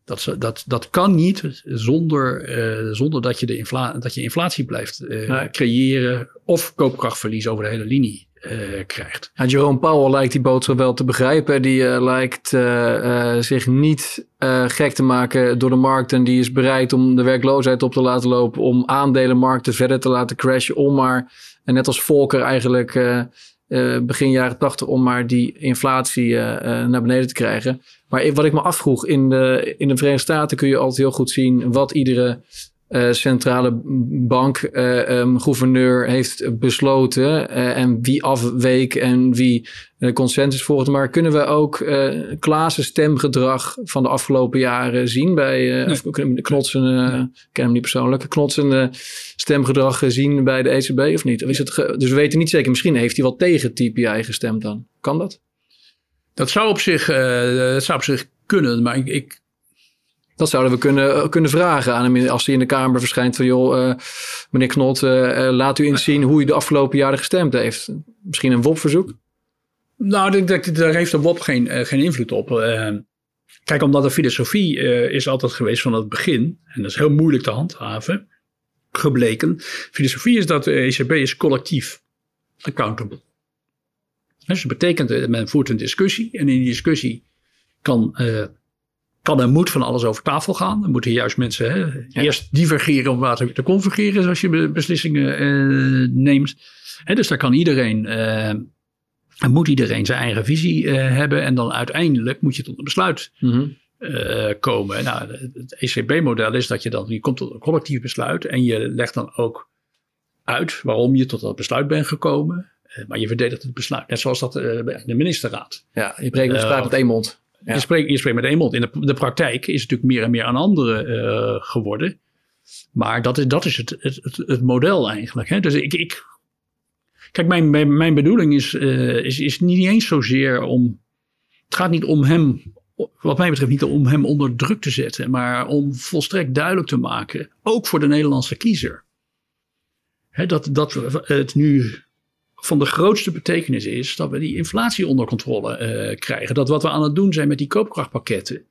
Dat, dat, dat kan niet zonder, zonder dat, je de infla, dat je inflatie blijft creëren. Of koopkrachtverlies over de hele linie uh, krijgt. Ja, Jerome Powell lijkt die boodschap wel te begrijpen. Die uh, lijkt uh, zich niet gek te maken door de markt. En die is bereid om de werkloosheid op te laten lopen. Om aandelenmarkten verder te laten crashen. Om maar, en net als Volker eigenlijk begin jaren tachtig, om maar die inflatie naar beneden te krijgen. Maar wat ik me afvroeg, in de, in de Verenigde Staten kun je altijd heel goed zien wat iedere uh, centrale bank um, gouverneur heeft besloten en wie afweek en wie consensus volgde. Maar kunnen we ook uh, Klaassen stemgedrag van de afgelopen jaren zien bij nee. Knotsen, ik ken hem niet persoonlijk, Knotsen stemgedrag zien bij de ECB of niet? Of is het dus we weten niet zeker, misschien heeft hij wel tegen TPI gestemd dan. Kan dat? Dat zou op zich, dat zou op zich kunnen, maar ik, ik dat zouden we kunnen, eh, kunnen vragen aan hem als hij in de Kamer verschijnt van joh, uh, meneer Knot, uh, laat u eens zien hoe u de afgelopen jaren gestemd heeft. Misschien een WOP-verzoek? Nou, daar heeft de WOP geen, geen invloed op. kijk, omdat de filosofie is altijd geweest van het begin, en dat is heel moeilijk te handhaven, gebleken. Filosofie is dat de ECB is collectief accountable. Dus dat betekent men voert een discussie en in die discussie kan kan en moet van alles over tafel gaan. Er moeten juist mensen hè, eerst divergeren om later te convergeren als je beslissingen uh, neemt. Hè, dus daar kan iedereen, uh, moet iedereen zijn eigen visie uh, hebben en dan uiteindelijk moet je tot een besluit mm komen. Nou, het ECB-model is dat je dan, je komt tot een collectief besluit en je legt dan ook uit waarom je tot dat besluit bent gekomen. maar je verdedigt het besluit, net zoals dat bij de ministerraad. Ja, je breekt uh, met één mond. Je, spreekt, je spreekt met één mond. In de, de praktijk is het natuurlijk meer en meer aan anderen uh, geworden. Maar dat is, dat is het, het, het, model eigenlijk. Hè? Dus ik, ik, kijk, mijn, mijn, mijn bedoeling is, uh, is, is niet eens zozeer om. Het gaat niet om hem, wat mij betreft, niet om hem onder druk te zetten. Maar om volstrekt duidelijk te maken, ook voor de Nederlandse kiezer. Hè, dat, dat het nu van de grootste betekenis is dat we die inflatie onder controle uh, krijgen. Dat wat we aan het doen zijn met die koopkrachtpakketten,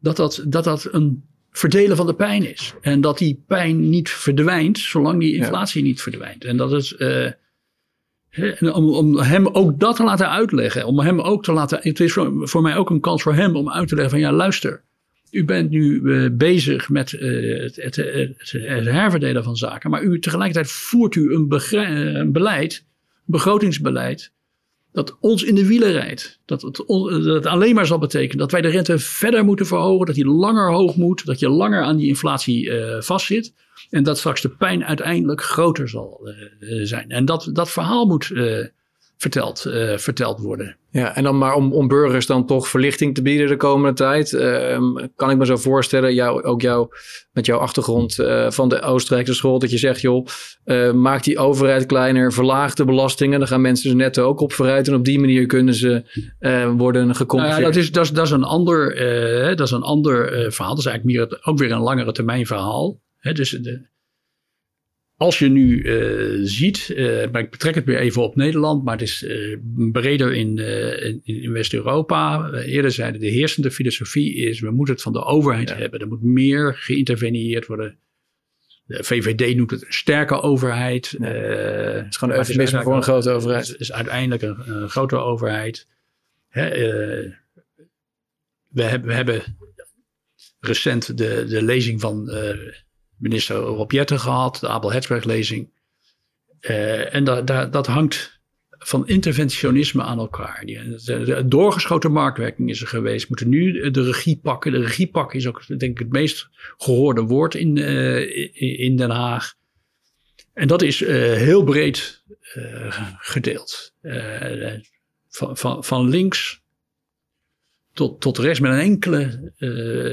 dat dat, dat, dat een verdelen van de pijn is. En dat die pijn niet verdwijnt zolang die inflatie niet verdwijnt. En dat is. Uh, om, om, hem ook dat te laten uitleggen. Om hem ook te laten. Het is voor, voor, mij ook een kans voor hem om uit te leggen: van ja, luister. U bent nu uh, bezig met uh, het, het, het, het, herverdelen van zaken. Maar u tegelijkertijd voert u een, een beleid begrotingsbeleid dat ons in de wielen rijdt. Dat het, dat alleen maar zal betekenen dat wij de rente verder moeten verhogen, dat die langer hoog moet, dat je langer aan die inflatie uh, vastzit. En dat straks de pijn uiteindelijk groter zal uh, zijn. En dat, dat verhaal moet verteld, uh, verteld worden. Ja, en dan maar om, om burgers dan toch verlichting te bieden de komende tijd. Uh, kan ik me zo voorstellen, jou, ook jou, met jouw achtergrond uh, van de Oostenrijkse school, dat je zegt, joh, uh, maak die overheid kleiner, verlaag de belastingen. Dan gaan mensen er net ook op vooruit. En op die manier kunnen ze worden gecompenseerd. Nou ja, dat, is, dat, is, dat is een ander, dat is een ander verhaal. Dat is eigenlijk meer, ook weer een langere termijn verhaal. He, dus de, als je nu uh, ziet, uh, maar ik betrek het weer even op Nederland, maar het is uh, breder in, in, in West-Europa. eerder zeiden de heersende filosofie is, we moeten het van de overheid ja. hebben. Er moet meer geïnterveneerd worden. De VVD noemt het een sterke overheid. Ja. het is gewoon een eufemisme voor een grote overheid. Het is, uiteindelijk een, een grote overheid. Hè, we, hebben, we hebben recent de, de lezing van minister Rob Jetten gehad, de Abel Hetzberg-lezing. Uh, en da, da, dat hangt van interventionisme aan elkaar. De, de, doorgeschoten marktwerking is er geweest. We moeten nu de regie pakken. De regie pakken is ook denk ik het meest gehoorde woord in, uh, in Den Haag. En dat is uh, heel breed gedeeld. van, van, van links tot, tot rechts met een enkele,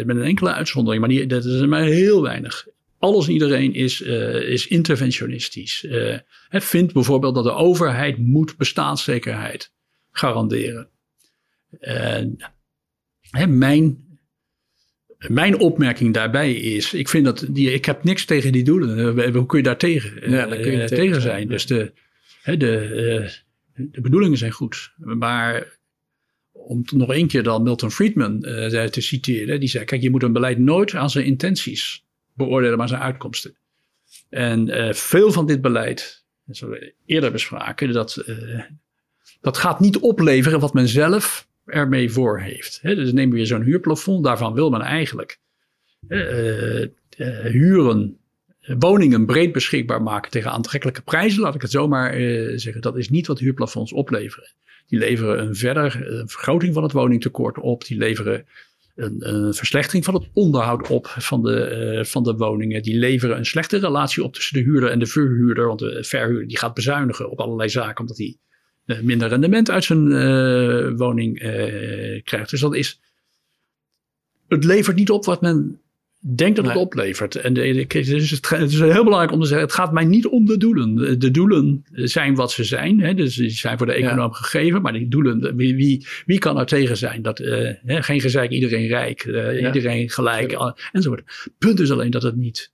met een enkele uitzondering. Maar die, dat is maar heel weinig alles en iedereen is, uh, is interventionistisch. Uh, vindt bijvoorbeeld dat de overheid moet bestaanszekerheid garanderen. Uh, hè, mijn, mijn opmerking daarbij is, ik vind dat die, ik heb niks tegen die doelen. Hoe kun je daar tegen, ja, kun je tegen zijn? Dus de, hè, de, de bedoelingen zijn goed. Maar om nog één keer dan Milton Friedman te citeren, die zei: Kijk, je moet een beleid nooit aan zijn intenties beoordelen maar zijn uitkomsten. En uh, veel van dit beleid, zoals we eerder bespraken, dat, uh, dat gaat niet opleveren wat men zelf ermee voor heeft. He, dus neem weer zo'n huurplafond, daarvan wil men eigenlijk uh, huren, woningen breed beschikbaar maken tegen aantrekkelijke prijzen, laat ik het zomaar zeggen. Dat is niet wat huurplafonds opleveren. Die leveren een verder vergroting van het woningtekort op, die leveren een, verslechtering van het onderhoud op van de, uh, van de woningen. Die leveren een slechte relatie op tussen de huurder en de verhuurder. Want de verhuurder die gaat bezuinigen op allerlei zaken omdat hij uh, minder rendement uit zijn uh, woning krijgt. Dus dat is. Het levert niet op wat men denk dat het oplevert. En het, het, is heel belangrijk om te zeggen: het gaat mij niet om de doelen. De doelen zijn wat ze zijn. Hè, dus die zijn voor de econoom gegeven. Maar die doelen, wie, wie, wie kan er tegen zijn? Dat, uh, hè, geen gezeik, iedereen rijk, uh, ja. iedereen gelijk, uh, enzovoort. Punt is alleen dat het niet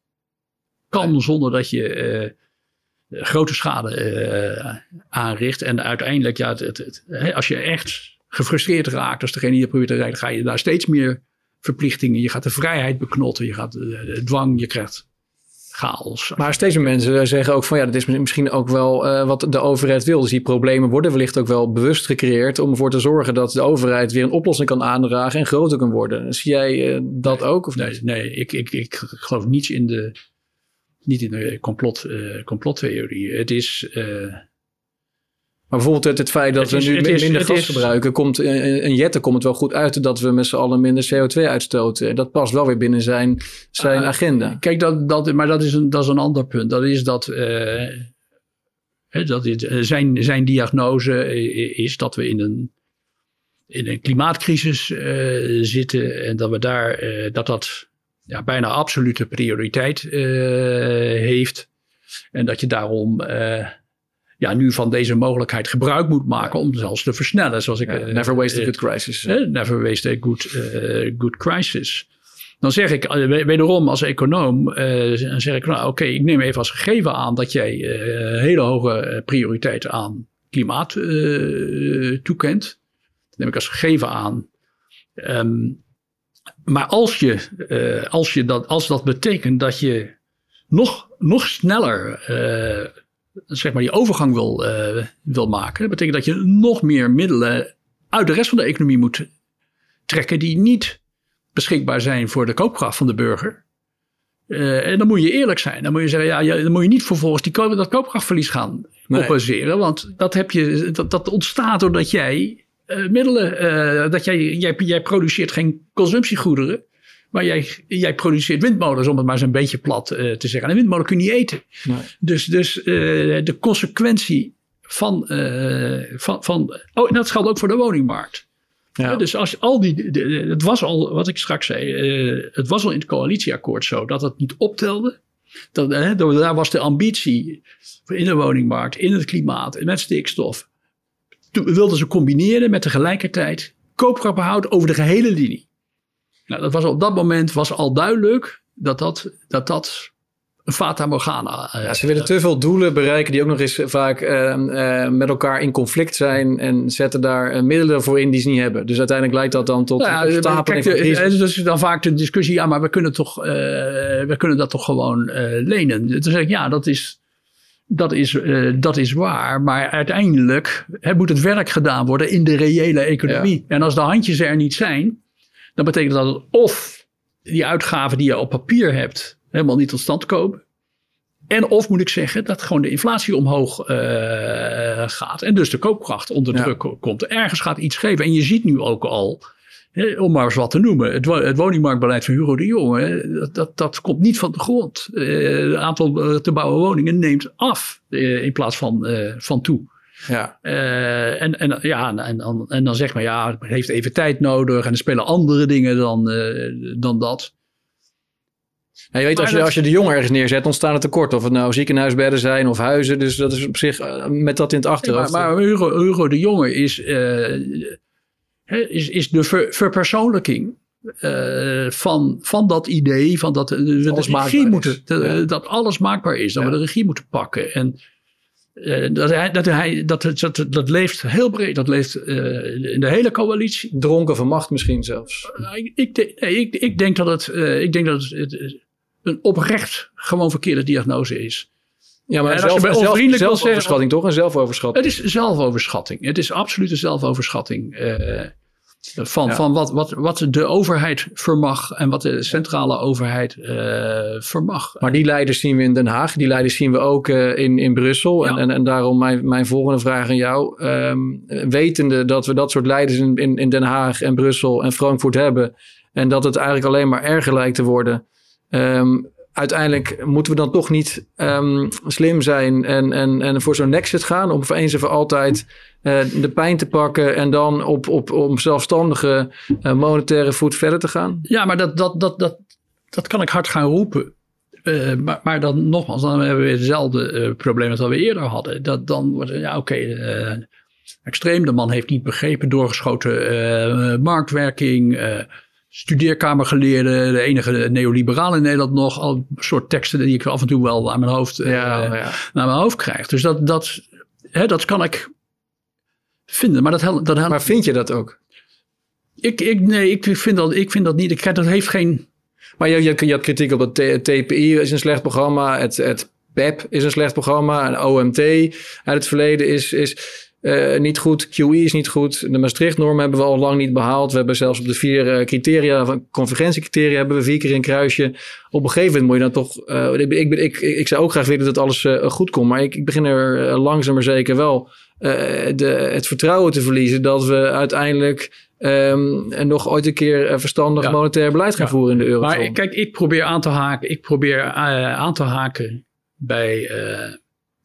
kan zonder dat je uh, grote schade aanricht. En uiteindelijk, ja, het, het, hè, als je echt gefrustreerd raakt als degene die je probeert te rijden, ga je daar steeds meer verplichtingen. Je gaat de vrijheid beknotten. Je gaat de dwang. Je krijgt chaos. Maar steeds meer mensen zeggen ook van ja, dat is misschien ook wel uh, wat de overheid wil. Dus die problemen worden wellicht ook wel bewust gecreëerd om ervoor te zorgen dat de overheid weer een oplossing kan aandragen en groter kan worden. Zie jij uh, dat nee, ook? Of nee, nee ik, ik, ik geloof niets in de, niet in de complot, uh, complottheorie. Het is maar bijvoorbeeld het, het feit dat het we is, nu minder gas gebruiken, komt een jetten komt het wel goed uit dat we met z'n allen minder CO2 uitstoten. Dat past wel weer binnen zijn, zijn uh, agenda. Kijk, dat, dat, maar dat is, een, dat is een ander punt. Dat is dat, uh, dat is, zijn, zijn diagnose is dat we in een, in een klimaatcrisis uh, zitten en dat we daar, dat dat ja, bijna absolute prioriteit heeft. En dat je daarom ja, nu van deze mogelijkheid gebruik moet maken om zelfs te versnellen. Zoals ik, ja, never waste a good crisis. Never waste a good, good crisis. Dan zeg ik wederom als econoom, dan zeg ik, nou oké, okay, ik neem even als gegeven aan dat jij hele hoge prioriteit aan klimaat toekent. Dat neem ik als gegeven aan. Um, maar als, je, als, je dat, als dat betekent dat je nog, nog sneller zeg maar die overgang wil, uh, wil maken. Dat betekent dat je nog meer middelen uit de rest van de economie moet trekken die niet beschikbaar zijn voor de koopkracht van de burger. Uh, en dan moet je eerlijk zijn. Dan moet je zeggen, ja, dan moet je niet vervolgens die, dat koopkrachtverlies gaan nee. compenseren. Want dat, heb je, dat, dat ontstaat doordat jij uh, middelen, dat jij, jij, jij produceert geen consumptiegoederen. Maar jij, jij produceert windmolens, om het maar eens een beetje plat uh, te zeggen. En een windmolen kun je niet eten. Nee. Dus, dus uh, de consequentie van, uh, van, van. Oh, en dat geldt ook voor de woningmarkt. Ja. dus als al die. De, de, het was al, wat ik straks zei. het was al in het coalitieakkoord zo dat het niet optelde. Dat, daar was de ambitie in de woningmarkt, in het klimaat met stikstof. Toen wilden ze combineren met tegelijkertijd koopkrachtbehoud over de gehele linie. Nou, dat was op dat moment was al duidelijk dat dat, dat, dat een fata morgana. Uh, ja, ze willen te veel doelen bereiken die ook nog eens vaak uh, uh, met elkaar in conflict zijn en zetten daar middelen voor in die ze niet hebben. Dus uiteindelijk leidt dat dan tot nou ja, stapeling kijk, Dus is dan vaak de discussie, ja, maar we kunnen, toch, we kunnen dat toch gewoon lenen. Toen zeg ik, ja, dat is, dat is, dat is waar, maar uiteindelijk hè, moet het werk gedaan worden in de reële economie. Ja. En als de handjes er niet zijn, dan betekent dat het of die uitgaven die je op papier hebt helemaal niet tot stand komen. En of moet ik zeggen dat gewoon de inflatie omhoog uh, gaat en dus de koopkracht onder druk ja. komt. Ergens gaat iets geven. En je ziet nu ook al, hè, om maar eens wat te noemen, het, het woningmarktbeleid van Hugo de Jonge, dat, dat, dat, komt niet van de grond. Uh, het aantal te bouwen woningen neemt af uh, in plaats van, van toe. Ja. Uh, en, en, ja, en, en, en dan zeg maar, ja, het heeft even tijd nodig en er spelen andere dingen dan, uh, dan dat. Ja, je weet, als je, als je de jongen ergens neerzet, ontstaan er tekort. Of het nou ziekenhuisbedden zijn of huizen. Dus dat is op zich uh, met dat in het achterhoofd. Ja, maar, maar Hugo, Hugo, de Jonge is, is, is de ver, verpersoonlijking van, van dat idee. Van dat we de regie moeten, de, dat alles maakbaar is. Dat ja. we de regie moeten pakken. En uh, dat, hij, dat, hij, dat, dat, dat leeft heel breed. Dat leeft uh, in de hele coalitie. Dronken van macht misschien zelfs. Uh, ik, ik, ik, ik, denk dat het, ik denk dat het een oprecht gewoon verkeerde diagnose is. Ja, maar zelf, zelf, zelf, zelfoverschatting toch? Een zelfoverschatting. Het is zelfoverschatting. Het is absolute zelfoverschatting van, ja. van wat, wat, wat de overheid vermag en wat de centrale overheid uh, vermag. Maar die leiders zien we in Den Haag, die leiders zien we ook uh, in, in Brussel. Ja. En, en, en daarom mijn, mijn volgende vraag aan jou. Um, wetende dat we dat soort leiders in, in, in Den Haag en Brussel en Frankfurt hebben. En dat het eigenlijk alleen maar erger lijkt te worden. Ehm, uiteindelijk moeten we dan toch niet ehm, slim zijn en, en, en voor zo'n exit gaan. Om voor eens en voor altijd de pijn te pakken en dan op, op, op zelfstandige uh, monetaire voet verder te gaan. Ja, maar dat, dat, dat, dat, dat kan ik hard gaan roepen. Uh, maar, maar dan nogmaals, dan hebben we weer hetzelfde probleem dat we eerder hadden. Dat dan wordt, ja oké, okay, extreem. De man heeft niet begrepen, doorgeschoten marktwerking studeerkamergeleerde, de enige neoliberaal in Nederland nog. Al soort teksten die ik af en toe wel aan mijn hoofd, ja, uh, ja. naar mijn hoofd krijg. Dus dat, dat, hè, dat kan ik vinden. Maar, dat, dat, maar vind je dat ook? Ik, ik, nee, ik vind dat, ik vind dat niet. Ik, dat heeft geen... Maar je, je, je had kritiek op het TPI is een slecht programma. Het, het PEP is een slecht programma. En OMT uit het verleden is... is uh, niet goed. QE is niet goed. De Maastricht-norm hebben we al lang niet behaald. We hebben zelfs op de vier uh, criteria, van convergentiecriteria, hebben we vier keer een kruisje. Op een gegeven moment moet je dan toch. Uh, ik, ik, ik, ik, zou ook graag willen dat alles goed komt. Maar ik, ik begin er langzaam maar zeker wel de, het vertrouwen te verliezen dat we uiteindelijk. Um, en nog ooit een keer verstandig ja. monetair beleid gaan ja. voeren in de eurozone. Maar kijk, ik probeer aan te haken. Ik probeer aan te haken bij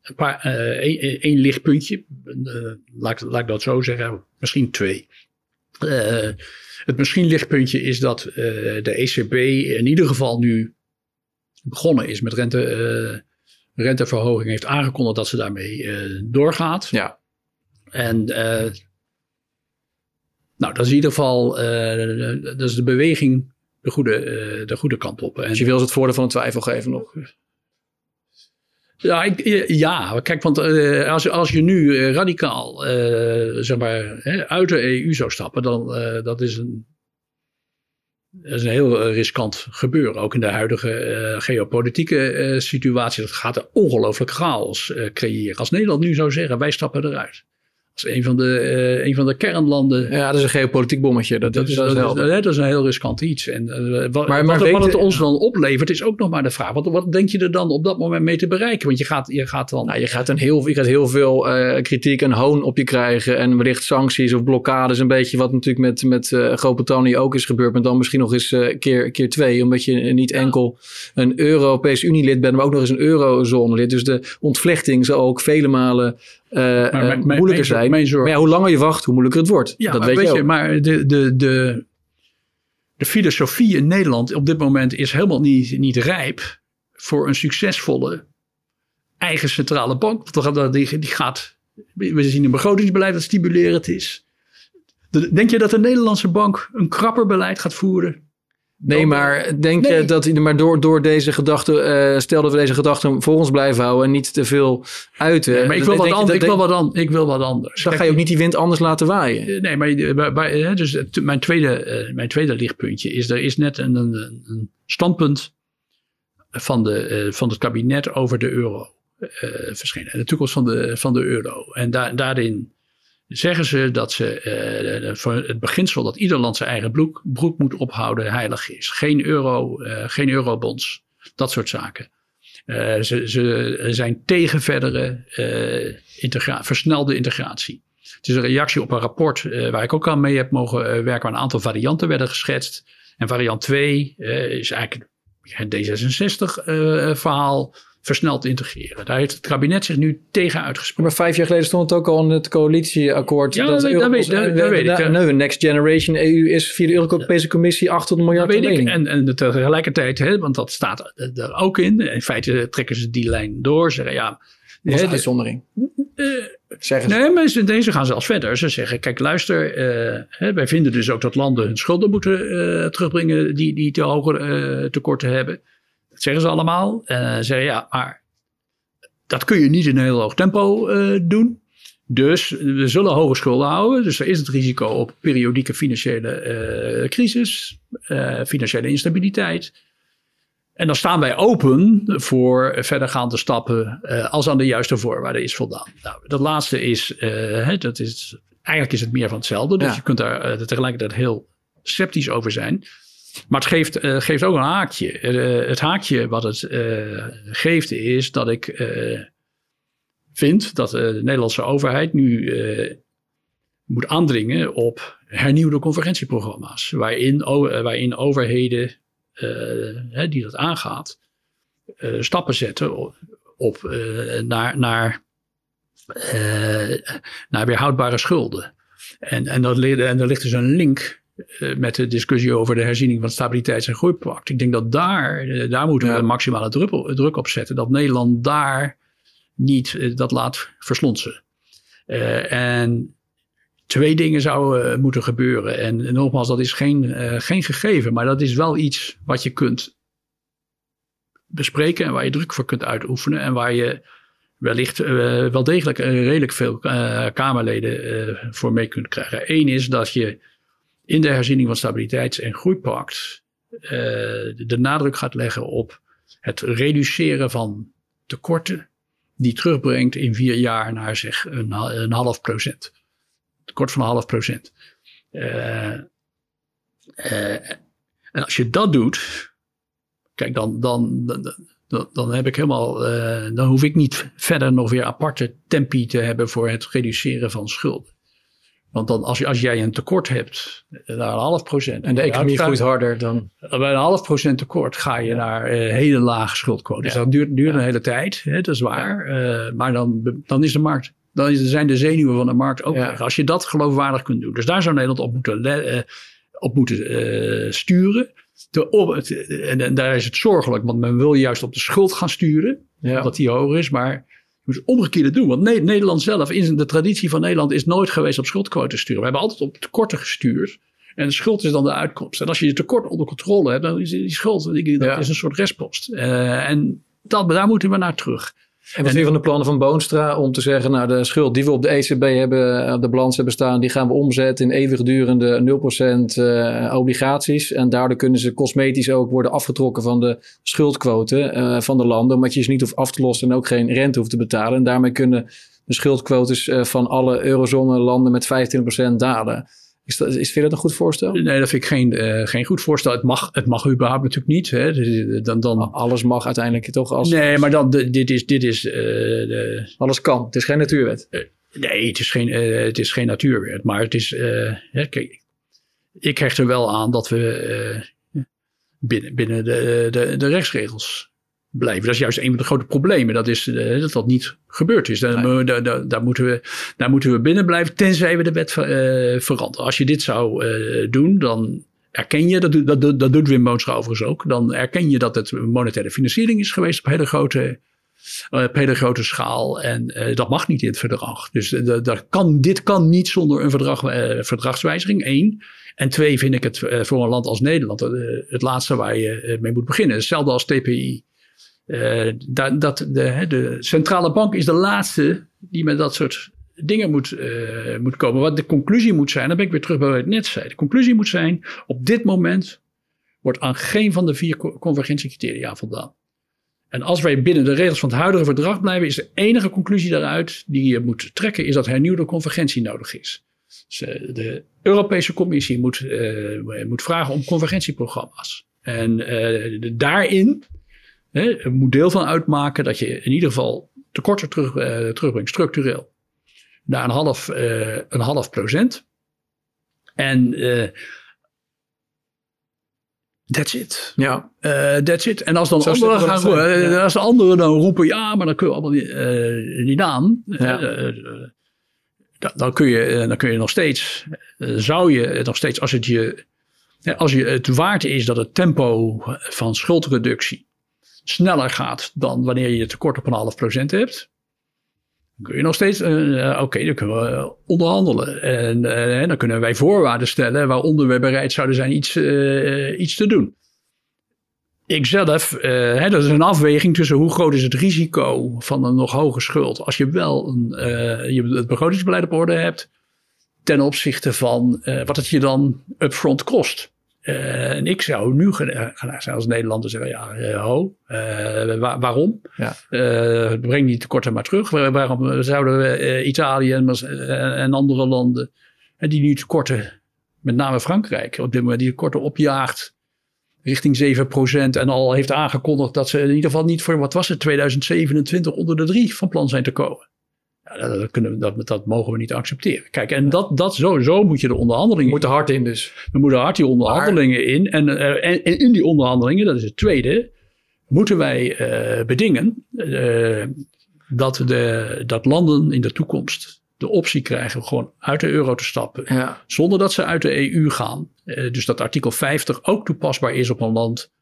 een paar, één, één lichtpuntje. Uh, laat, laat ik dat zo zeggen. Misschien twee. Uh, het misschien lichtpuntje is dat de ECB in ieder geval nu begonnen is met rente, renteverhoging. Heeft aangekondigd dat ze daarmee doorgaat. Ja. En nou, dat is in ieder geval dat is de beweging de goede, de goede kant op. En, dus je wil ze het voordeel van de twijfel geven nog? Ja, ik, ja, kijk, want uh, als, als je nu uh, radicaal zeg maar, hè, uit de EU zou stappen, dan dat is een, dat is een heel riskant gebeuren. Ook in de huidige geopolitieke situatie. Dat gaat een ongelooflijk chaos creëren. Als Nederland nu zou zeggen, wij stappen eruit. Als een van de, uh, een van de kernlanden. Ja, dat is een geopolitiek bommetje. Dat, dat, is, dat, is, dat is een heel riskant iets. En uh, wat, maar, maar wat, wat het ons dan oplevert, is ook nog maar de vraag. Wat, wat denk je er dan op dat moment mee te bereiken? Want je gaat, je gaat dan. Nou, je gaat, een heel, je gaat heel veel uh, kritiek en hoon op je krijgen. En wellicht sancties of blokkades. Een beetje wat natuurlijk met, met Groot-Brittannië ook is gebeurd. Maar dan misschien nog eens keer, keer twee. Omdat je niet enkel een Europese Unie-lid bent, maar ook nog eens een eurozone-lid. Dus de ontvlechting zal ook vele malen maar, moeilijker zijn. Maar ja, hoe langer je wacht, hoe moeilijker het wordt. Ja, dat weet, weet je, maar de, de, de, de filosofie in Nederland op dit moment is helemaal niet, niet rijp voor een succesvolle eigen centrale bank. Die, die gaat, we zien een begrotingsbeleid dat stimulerend is. Denk je dat de Nederlandse bank een krapper beleid gaat voeren? Nee, maar denk je dat maar door, door deze gedachte, uh, stel dat we deze gedachten voor ons blijven houden en niet te veel uiten. Nee, maar ik wil, wat, anders, ik, wil wat an, ik wil wat anders. Dan ga je ook niet die wind anders laten waaien. Eh, nee, maar dus mijn tweede, uh, mijn tweede lichtpuntje is, er is net een, een, een standpunt van, de, van het kabinet over de euro verschenen. En de toekomst van de, van de euro. En daar, daarin zeggen ze dat ze, uh, voor het beginsel dat ieder land zijn eigen broek, moet ophouden heilig is. Geen euro, uh, geen eurobonds, dat soort zaken. Ze, ze zijn tegen verdere versnelde integratie. Het is een reactie op een rapport waar ik ook aan mee heb mogen werken, waar een aantal varianten werden geschetst. En variant 2 is eigenlijk het D66-verhaal versneld integreren. Daar heeft het kabinet zich nu tegen uitgesproken. Maar vijf jaar geleden stond het ook al in het coalitieakkoord. Ja, dat, dat, weet, dat, dat weet ik. Nu, Next Generation EU is via de Europese Commissie 800 miljard dat weet ik. En, en tegelijkertijd, hè, want dat staat er ook in. In feite trekken ze die lijn door. Zeggen ja... Dat is een uitzondering. Uh, zeggen ze. Nee, maar deze gaan zelfs verder. Ze zeggen, kijk luister, uh, hè, wij vinden dus ook dat landen hun schulden moeten uh, terugbrengen die, die te hoge tekorten hebben. Zeggen ze allemaal. En zeggen ja, maar dat kun je niet in een heel hoog tempo uh, doen. Dus we zullen hoge schulden houden. Dus er is het risico op periodieke financiële uh, crisis, uh, financiële instabiliteit. En dan staan wij open voor verdergaande stappen als aan de juiste voorwaarden is voldaan. Nou, dat laatste is, dat is, eigenlijk is het meer van hetzelfde. Dus je kunt daar tegelijkertijd heel sceptisch over zijn. Maar het geeft, uh, geeft ook een haakje. Uh, het haakje wat het uh, geeft is dat ik vind dat de Nederlandse overheid nu moet aandringen op hernieuwde convergentieprogramma's. Waarin, waarin overheden die dat aangaat, stappen zetten op, naar, naar, naar weerhoudbare schulden. En, en, dat, en er ligt dus een link met de discussie over de herziening van het Stabiliteits- en Groeipact. Ik denk dat daar, uh, daar moeten we ja. maximale druk, druk, op zetten. Dat Nederland daar niet dat laat verslonsen. en twee dingen zouden moeten gebeuren. En, en, nogmaals, dat is geen, geen gegeven, maar dat is wel iets wat je kunt bespreken en waar je druk voor kunt uitoefenen en waar je wellicht uh, wel degelijk redelijk veel Kamerleden voor mee kunt krijgen. Eén is dat je in de herziening van Stabiliteits- en Groeipact de nadruk gaat leggen op het reduceren van tekorten, die terugbrengt in vier jaar naar zeg een, een half procent. Tekort van een half procent. en als je dat doet, kijk dan, dan, dan dan, heb ik helemaal, dan hoef ik niet verder nog weer aparte tempi te hebben voor het reduceren van schulden. Want dan als, je, als jij een tekort hebt, naar een half procent. En de economie groeit harder dan. Bij een half procent tekort ga je naar uh, hele lage schuldquote. Dus dat duurt, duurt een hele tijd, hè, dat is waar. Uh, maar dan, dan is de markt, dan zijn de zenuwen van de markt ook weg. Als je dat geloofwaardig kunt doen. Dus daar zou Nederland op moeten, op moeten sturen en, en, daar is het zorgelijk, want men wil juist op de schuld gaan sturen, ja. omdat die hoger is. Maar je moet het omgekeerde doen. Want Nederland zelf, in de traditie van Nederland, is nooit geweest op schuldquoten sturen. We hebben altijd op tekorten gestuurd. En de schuld is dan de uitkomst. En als je je tekort onder controle hebt, dan is die schuld dat ja. is een soort restpost. Uh, en dat, daar moeten we naar terug. En vind je van de plannen van Boonstra om te zeggen, nou de schuld die we op de ECB hebben, op de balans hebben staan, die gaan we omzetten in eeuwigdurende 0% uh, obligaties. En daardoor kunnen ze cosmetisch ook worden afgetrokken van de schuldquote uh, van de landen, omdat je ze niet hoeft af te lossen en ook geen rente hoeft te betalen. En daarmee kunnen de schuldquotes van alle eurozone landen met 25% dalen. Is, dat, is, vind je dat een goed voorstel? Nee, dat vind ik geen, uh, geen goed voorstel. Het mag, het mag überhaupt natuurlijk niet. Hè. Dus, dan, dan... Alles mag uiteindelijk toch als... Nee, maar dan, dit is... Dit is uh, de... Alles kan. Het is geen natuurwet. Uh, nee, het is geen, het is geen natuurwet. Maar het is... Hè, kijk, ik hecht er wel aan dat we binnen, binnen de, de, de rechtsregels blijven. Dat is juist een van de grote problemen. Dat is uh, dat dat niet gebeurd is. Daar, nee. daar, daar, daar, moeten we, daar moeten we binnen blijven, tenzij we de wet uh, veranderen. Als je dit zou uh, doen, dan erken je, dat, dat, dat doet Wim Boonstra overigens ook, dan erken je dat het monetaire financiering is geweest op hele grote, op hele grote schaal. En dat mag niet in het verdrag. Dus dat kan, dit kan niet zonder een verdrag, verdragswijziging, één. En twee vind ik het voor een land als Nederland het laatste waar je mee moet beginnen. Hetzelfde als TPI. Uh, dat, dat de, de, centrale bank is de laatste die met dat soort dingen moet, uh, moet komen. Wat de conclusie moet zijn, dan ben ik weer terug bij wat ik net zei. De conclusie moet zijn, op dit moment wordt aan geen van de vier convergentiecriteria voldaan. En als wij binnen de regels van het huidige verdrag blijven, is de enige conclusie daaruit die je moet trekken, is dat hernieuwde convergentie nodig is. Dus, uh, de Europese Commissie moet, moet vragen om convergentieprogramma's. En daarin Hè, moet deel van uitmaken dat je in ieder geval tekorten terug, uh, terugbrengt, structureel, naar een half, uh, een half procent. En uh, that's it. Ja. that's it. En als dan anderen gaan roepen, als de anderen dan roepen, ja, maar dan kun je allemaal niet, niet aan. Ja. Dan, kun je, dan kun je nog steeds, zou je nog steeds, als het je, als je het waard is dat het tempo van schuldreductie sneller gaat dan wanneer je tekort op een half procent hebt. Dan kun je nog steeds, uh, oké, dan kunnen we onderhandelen. En dan kunnen wij voorwaarden stellen waaronder we bereid zouden zijn iets, iets te doen. Ikzelf, hè, dat is een afweging tussen hoe groot is het risico van een nog hoge schuld. Als je wel een, je het begrotingsbeleid op orde hebt, ten opzichte van wat het je dan upfront kost. Uh, en ik zou nu zijn als Nederlander zeggen, ja, uh, ho, uh, waar, waarom? Ja. breng die tekorten maar terug. waarom zouden we Italië en, en, andere landen, die nu tekorten, met name Frankrijk, op dit moment die tekorten opjaagt richting 7% en al heeft aangekondigd dat ze in ieder geval niet voor, wat was het, 2027 onder de 3 van plan zijn te komen. Ja, dat, kunnen, dat, dat mogen we niet accepteren. Kijk, en dat, dat sowieso moet je de onderhandelingen... We moeten hard in dus. We moeten hard die onderhandelingen in. En, en, en, in die onderhandelingen, dat is het tweede, moeten wij uh, bedingen uh, dat, de, dat landen in de toekomst de optie krijgen gewoon uit de euro te stappen. Ja. Zonder dat ze uit de EU gaan. Uh, dus dat artikel 50 ook toepasbaar is op een land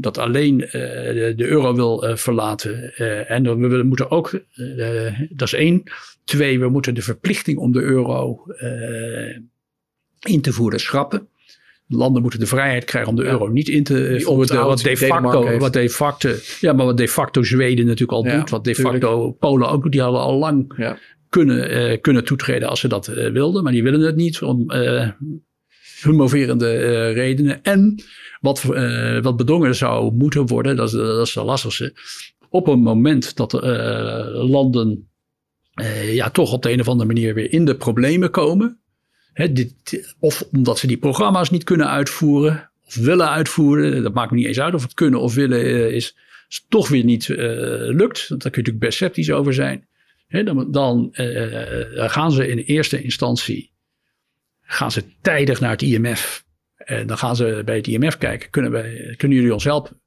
dat alleen uh, de, de, euro wil uh, verlaten. en we, we, moeten ook, dat is één. Twee, we moeten de verplichting om de euro in te voeren schrappen. Landen moeten de vrijheid krijgen om de euro niet in te voeren. Wat de facto, wat de facto, ja, maar wat de facto Zweden natuurlijk al ja, doet. Wat de facto Polen ook doet. Die hadden al lang ja kunnen, uh, kunnen toetreden als ze dat uh, wilden. Maar die willen het niet om uh, hun moverende redenen. En wat, wat bedongen zou moeten worden, dat is, dat is de lastigste. Op een moment dat landen ja, toch op de een of andere manier weer in de problemen komen. Hè, dit, of omdat ze die programma's niet kunnen uitvoeren. Of willen uitvoeren. Dat maakt me niet eens uit of het kunnen of willen is. toch weer niet lukt. Daar kun je natuurlijk best sceptisch over zijn dan, dan uh, gaan ze in eerste instantie gaan ze tijdig naar het IMF. En dan gaan ze bij het IMF kijken, kunnen, wij, kunnen jullie ons helpen?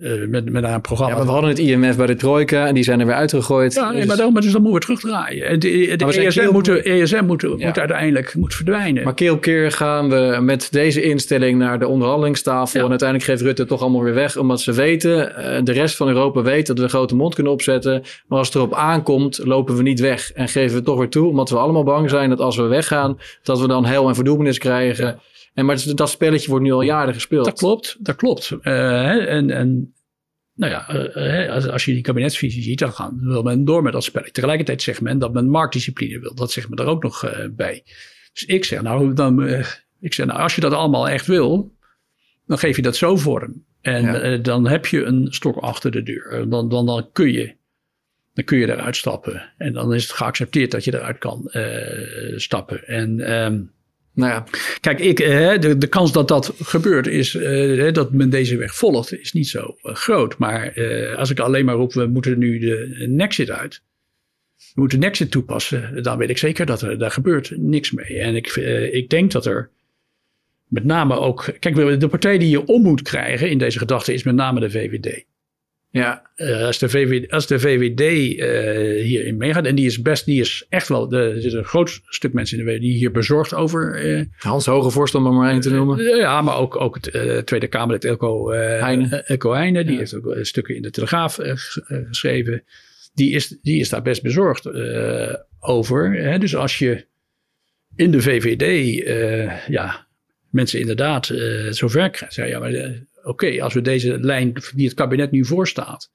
Uh, met, met een programma. Ja, we hadden het IMF bij de Trojka en die zijn er weer uitgegooid. Ja, nee, dus... maar, dan, maar dus dan moeten we terugdraaien. En de, de ESM, moet, ESM moet, ja. moet uiteindelijk moet verdwijnen. Maar keer op keer gaan we met deze instelling naar de onderhandelingstafel. En uiteindelijk geeft Rutte toch allemaal weer weg. Omdat ze weten, uh, de rest van Europa weet dat we een grote mond kunnen opzetten. Maar als het erop aankomt, lopen we niet weg. En geven we toch weer toe, omdat we allemaal bang zijn dat als we weggaan, dat we dan hel en verdoemenis krijgen. En maar dat spelletje wordt nu al jaren gespeeld. Dat klopt, dat klopt. Uh, en, en nou ja, uh, als, als, je die kabinetsvisie ziet, dan gaan, wil men door met dat spelletje. Tegelijkertijd zegt men dat men marktdiscipline wil. Dat zegt men er ook nog uh, bij. Dus ik zeg nou, dan, ik zeg nou, als je dat allemaal echt wil, dan geef je dat zo vorm. En ja. dan heb je een stok achter de deur. Dan, dan, dan kun je dan kun je eruit stappen. En dan is het geaccepteerd dat je eruit kan stappen. En um, nou ja, kijk, ik, eh, de, de kans dat dat gebeurt is uh, dat men deze weg volgt, is niet zo uh, groot. Maar als ik alleen maar roep, we moeten nu de Nexit uit. We moeten Nexit toepassen. Dan weet ik zeker dat er daar gebeurt niks mee. En ik, ik denk dat er met name ook. Kijk, de partij die je om moet krijgen in deze gedachte is met name de VVD. Ja, uh, als, de VVD, als de VVD uh, hierin meegaat, en die is best, die is echt wel, de, er zit een groot stuk mensen in de VVD die hier bezorgd over. Uh, Hans Hogevorst om er maar één te noemen. ja, maar ook, ook het Tweede Kamerlid Elko Heijnen, Elko Heijnen die ja. heeft ook stukken in de Telegraaf geschreven. Die is, die is daar best bezorgd over. Hè? Dus als je in de VVD, ja, mensen inderdaad zover krijgt, ja, maar oké, als we deze lijn die het kabinet nu voorstaat,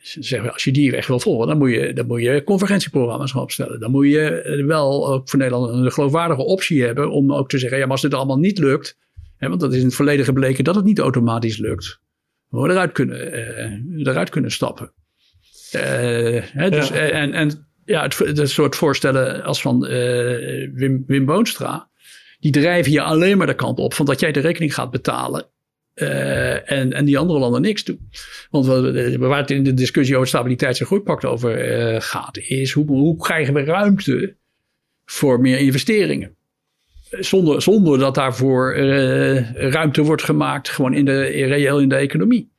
zeggen als je die echt wil volgen, dan moet je, dan moet je convergentieprogramma's gaan opstellen. Dan moet je wel ook voor Nederland een geloofwaardige optie hebben om ook te zeggen, ja, maar als dit allemaal niet lukt, hè, want dat is in het verleden gebleken dat het niet automatisch lukt, we eruit kunnen, uh, eruit kunnen stappen. Uh, hè, dus, ja. En, en ja, het, het, soort voorstellen als van uh, Wim, Wim Boonstra, die drijven je alleen maar de kant op van dat jij de rekening gaat betalen uh, en, en die andere landen niks doen. Want we, waar het in de discussie over stabiliteits- en groeipact over uh, gaat, is hoe, hoe krijgen we ruimte voor meer investeringen? Zonder, zonder dat daarvoor uh, ruimte wordt gemaakt, gewoon in de, reëel in de economie.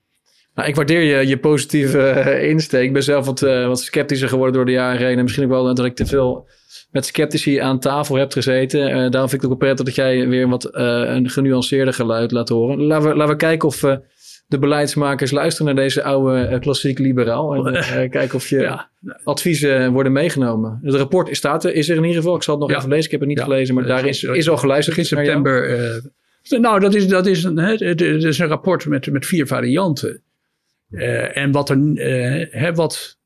Nou, ik waardeer je, je positieve insteek. Ik ben zelf wat, wat sceptischer geworden door de jaren heen. En misschien ook wel dat ik te veel met sceptici aan tafel hebt gezeten. Uh, daarom vind ik het ook prettig dat jij weer wat uh, een genuanceerder geluid laat horen. Laten we, laten we kijken of uh, de beleidsmakers luisteren naar deze oude klassiek liberaal. En kijken of je ja. adviezen worden meegenomen. Het rapport staat er, is er in ieder geval. Ik zal het nog ja. even lezen. Ik heb het niet ja. gelezen, maar daar is, is al geluisterd. In september. nou, dat is, dat is, een, het is een rapport met, met vier varianten. en wat er, hè, wat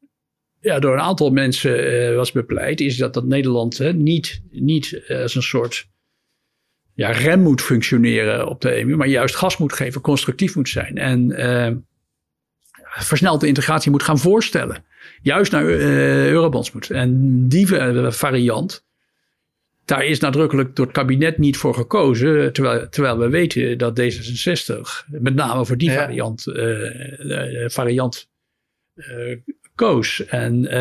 ja, door een aantal mensen uh, was bepleit, is dat, dat Nederland hè, niet, niet uh, als een soort ja, rem moet functioneren op de EMU, maar juist gas moet geven, constructief moet zijn. En uh, versnelde integratie moet gaan voorstellen. Juist naar Eurobonds moet. En die variant, daar is nadrukkelijk door het kabinet niet voor gekozen. Terwijl, terwijl we weten dat D66 met name voor die ja. variant, variant koos. En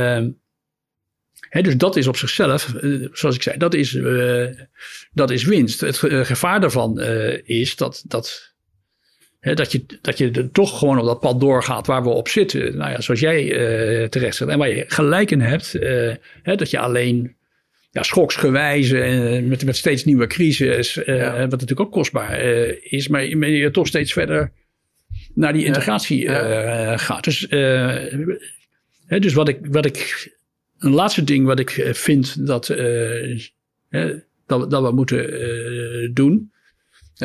uh, dus dat is op zichzelf, zoals ik zei, dat is, dat is winst. Het gevaar daarvan is dat, dat dat, je, dat je er toch gewoon op dat pad doorgaat waar we op zitten. Nou ja, zoals jij terecht zegt. En waar je gelijk in hebt. Dat je alleen ja, schoksgewijze en met, met steeds nieuwe crisis. Uh, Wat natuurlijk ook kostbaar is. Maar je toch steeds verder naar die integratie ja. gaat. Dus, dus wat ik, wat ik. Een laatste ding wat ik vind dat, dat, dat we moeten doen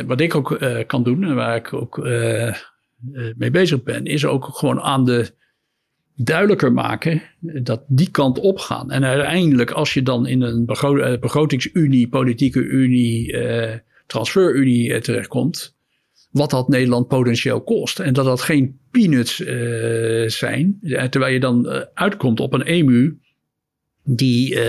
wat ik ook kan doen en waar ik ook mee bezig ben, is ook gewoon aan de duidelijker maken dat die kant op gaan. En uiteindelijk, als je dan in een begro begrotingsunie, politieke unie, transferunie terechtkomt, wat dat Nederland potentieel kost. En dat dat geen peanuts zijn, terwijl je dan uitkomt op een EMU die,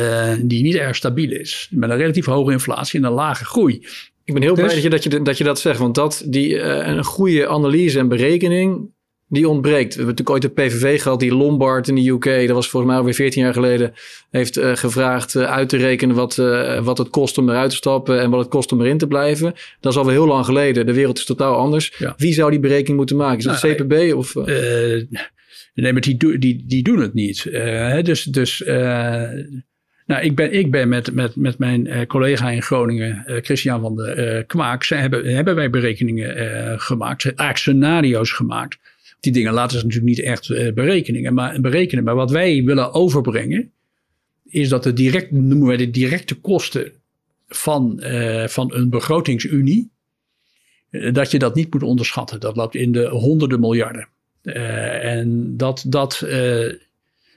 die niet erg stabiel is. Met een relatief hoge inflatie en een lage groei. Ik ben heel blij dus- dat je, dat, je, dat je dat zegt. Want dat, die, een goede analyse en berekening, die ontbreekt. We hebben natuurlijk ooit de PVV gehad, die Lombard in de UK, dat was volgens mij alweer 14 jaar geleden, heeft uh, gevraagd uh, uit te rekenen wat, wat het kost om eruit te stappen en wat het kost om erin te blijven. Dat is alweer heel lang geleden. De wereld is totaal anders. Ja. Wie zou die berekening moeten maken? Is het nou, CPB of... nee, maar die, die, die doen het niet. dus dus nou, ik ben, ik ben met, met, met mijn uh, collega in Groningen, uh, Christian van de uh, Kwaak, zij hebben, hebben wij berekeningen gemaakt, eigenlijk scenario's gemaakt. Die dingen laten ze natuurlijk niet echt berekeningen, maar, berekenen. Maar wat wij willen overbrengen, is dat de direct, noemen wij de directe kosten van, van een begrotingsunie, dat je dat niet moet onderschatten. Dat loopt in de honderden miljarden. en dat, dat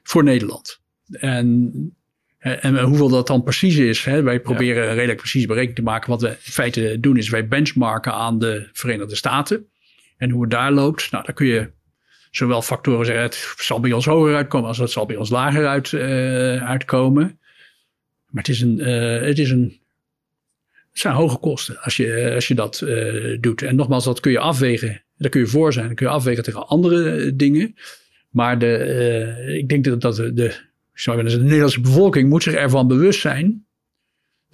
voor Nederland. En en hoeveel dat dan precies is, hè, wij proberen ja. redelijk precies berekening te maken. Wat we in feite doen is wij benchmarken aan de Verenigde Staten. En hoe het daar loopt, nou, dan kun je zowel factoren zeggen, het zal bij ons hoger uitkomen als het zal bij ons lager uit, uh, uitkomen. Maar het is een, uh, het is een, het zijn hoge kosten als je, als je dat doet. En nogmaals, dat kun je afwegen. Daar kun je voor zijn. Dat kun je afwegen tegen andere dingen. Maar de, ik denk dat, dat de, zeggen, de Nederlandse bevolking moet zich ervan bewust zijn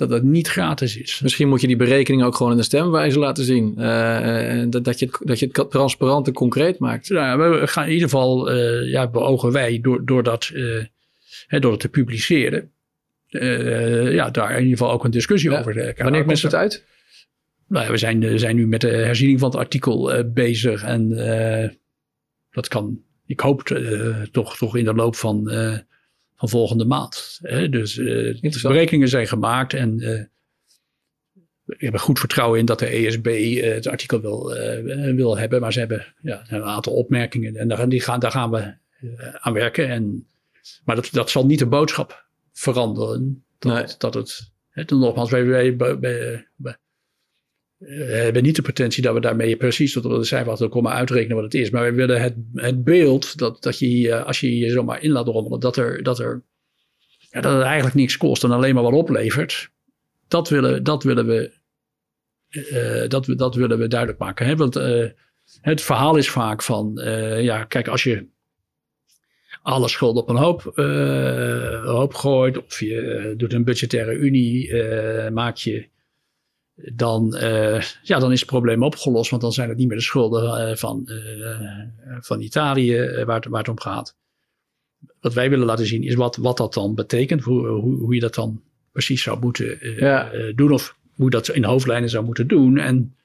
dat het niet gratis is. Misschien moet je die berekening ook gewoon in de stemwijze laten zien. Uh, dat, dat, je het, dat je het transparant en concreet maakt. Nou, we gaan in ieder geval, uh, ja, beogen wij door, door, dat, uh, hè, door het te publiceren. ja, daar in ieder geval ook een discussie over. Uh, Wanneer komt het uit? Nou, we zijn, zijn nu met de herziening van het artikel bezig. En dat kan, ik hoop toch, toch in de loop van van volgende maand. Hè? Dus uh, berekeningen zijn gemaakt en uh, we hebben goed vertrouwen in dat de ESB uh, eh, het artikel wil, wil hebben. Maar ze hebben ja, een aantal opmerkingen en daar, die gaan, daar gaan we aan werken. En, maar dat, dat zal niet de boodschap veranderen. Dat, nee. dat het, hè, nogmaals, wij, wij, wij we hebben niet de pretentie dat we daarmee precies tot de cijfer komen uitrekenen wat het is. Maar we willen het, het beeld dat, dat je, als je je zomaar in laat rommelen, dat, er, dat, er, ja, dat het eigenlijk niks kost en alleen maar wat oplevert. Dat willen, dat willen, we, uh, dat, dat willen we duidelijk maken. Hè? Want uh, het verhaal is vaak van, ja, kijk, als je alle schulden op een hoop, hoop gooit, of je doet een budgettaire unie, maak je dan, uh, ja, dan is het probleem opgelost. Want dan zijn het niet meer de schulden uh, van, uh, van Italië waar het, waar het om gaat. Wat wij willen laten zien is wat, wat dat dan betekent. Hoe, hoe, hoe je dat dan precies zou moeten ja. doen. Of hoe dat in hoofdlijnen zou moeten doen. En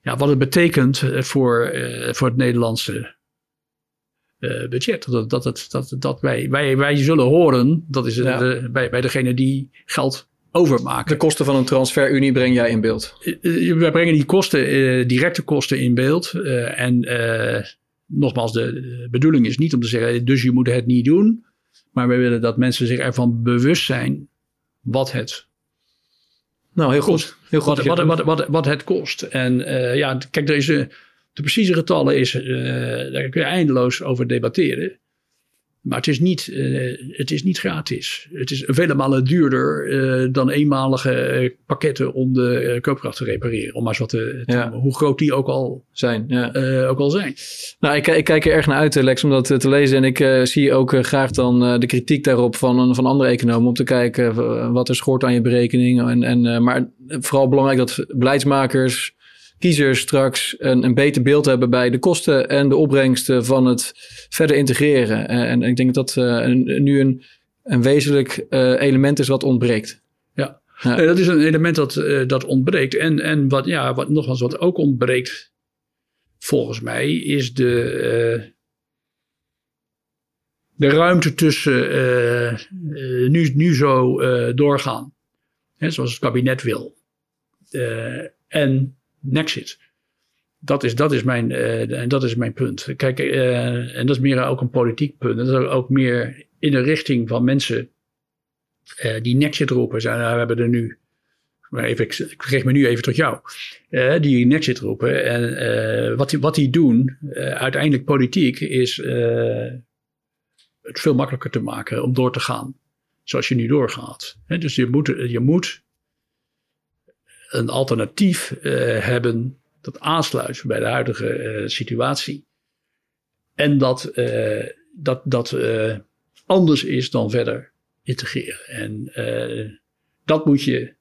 ja, wat het betekent voor, voor het Nederlandse budget. Dat, dat, dat, dat wij, wij, wij zullen horen, dat is ja. de, bij, bij degene die geld overmaken. De kosten van een transferunie breng jij in beeld? Uh, wij brengen die kosten, uh, directe kosten in beeld. Uh, en nogmaals, de bedoeling is niet om te zeggen, dus je moet het niet doen. Maar we willen dat mensen zich ervan bewust zijn wat het nou, heel kost. Goed. Heel goed wat, wat, wat, wat, het kost. En ja, kijk, er is, de precieze getallen is, daar kun je eindeloos over debatteren. Maar het is niet, uh, het is niet gratis. Het is vele malen duurder uh, dan eenmalige pakketten om de koopkracht te repareren. Om maar eens wat te, te ja. hoe groot die ook al zijn. Ja. ook al zijn. Nou, ik, ik, kijk er erg naar uit, Lex, om dat te lezen. En ik zie ook graag dan de kritiek daarop van, van andere economen. Om te kijken wat er schort aan je berekening. En, en, maar vooral belangrijk dat beleidsmakers kiezers straks een, een beter beeld hebben bij de kosten en de opbrengsten van het verder integreren. En, en ik denk dat dat uh, nu een, een wezenlijk uh, element is wat ontbreekt. Ja, ja. dat is een element dat, dat ontbreekt. En, en wat, ja, wat, nogmaals, wat ook ontbreekt, volgens mij, is de, de ruimte tussen nu, nu zo doorgaan, hè, zoals het kabinet wil, en Nexit. Dat is, dat is, mijn, uh, dat is mijn punt. Kijk, uh, en dat is meer ook een politiek punt. Dat is ook meer in de richting van mensen uh, die Nexit roepen. We hebben er nu, even, ik, geef me nu even tot jou. die Nexit roepen. En wat, die, wat die doen, uiteindelijk politiek, is het veel makkelijker te maken om door te gaan. Zoals je nu doorgaat. dus je moet, je moet een alternatief uh, hebben dat aansluit bij de huidige uh, situatie. En dat uh, dat, dat anders is dan verder integreren. En dat moet je,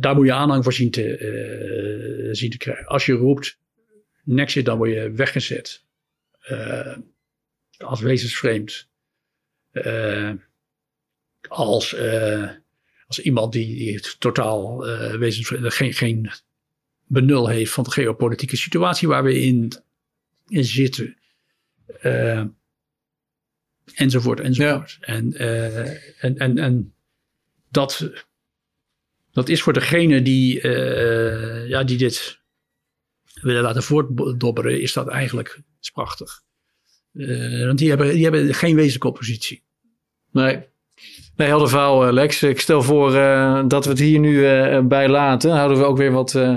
daar moet je aanhang voor zien te, zien te krijgen. Als je roept Nexit, dan word je weggezet als wezensvreemd. als als iemand die, die totaal uh, wezens, geen, geen benul heeft van de geopolitieke situatie waar we in, in zitten. Uh, enzovoort, enzovoort. Ja. En, uh, en, en, en dat, dat is voor degene die, uh, ja, die dit willen laten voortdobberen, is dat eigenlijk is prachtig. want die hebben, die hebben geen wezenlijke oppositie. Nee. Nee, helder verhaal, eh, Lex. Ik stel voor uh, dat we het hier nu uh, bij laten. Houden we ook weer wat uh,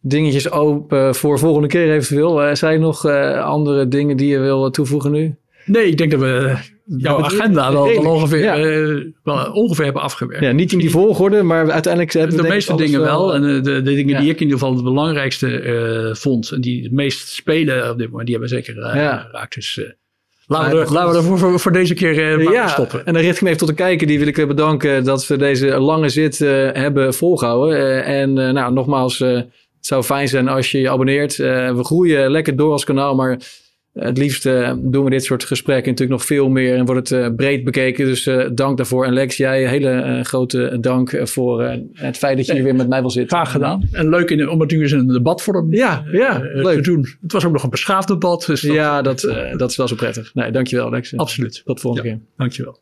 dingetjes open voor volgende keer eventueel. zijn er nog andere dingen die je wil toevoegen nu? Nee, ik denk dat we jouw agenda wel, wel ongeveer, ja. wel ongeveer hebben afgewerkt. Ja, niet in die volgorde, maar uiteindelijk hebben we De meeste dingen wel. En de, de, dingen die ik in ieder geval het belangrijkste vond en die het meest spelen op dit moment, die hebben we zeker geraakt. Dus Laten we, laten we er voor, voor, deze keer uh, ja, stoppen. En dan richt ik me even tot de kijker. Die wil ik bedanken dat we deze lange zit uh, hebben volgehouden. Uh, en nou, nogmaals, het zou fijn zijn als je je abonneert. we groeien lekker door als kanaal, maar het liefst uh, doen we dit soort gesprekken natuurlijk nog veel meer en wordt het uh, breed bekeken. Dus uh, dank daarvoor. En Lex, jij hele grote dank voor het feit dat je hier weer met mij wil zitten. Graag gedaan. En leuk in, om het nu eens een debatvorm ja, ja, leuk. te doen. Het was ook nog een beschaafd debat. Dus dat, ja, dat, dat is wel zo prettig. Nee, dankjewel Lex. Absoluut. Tot volgende ja, keer. Dankjewel.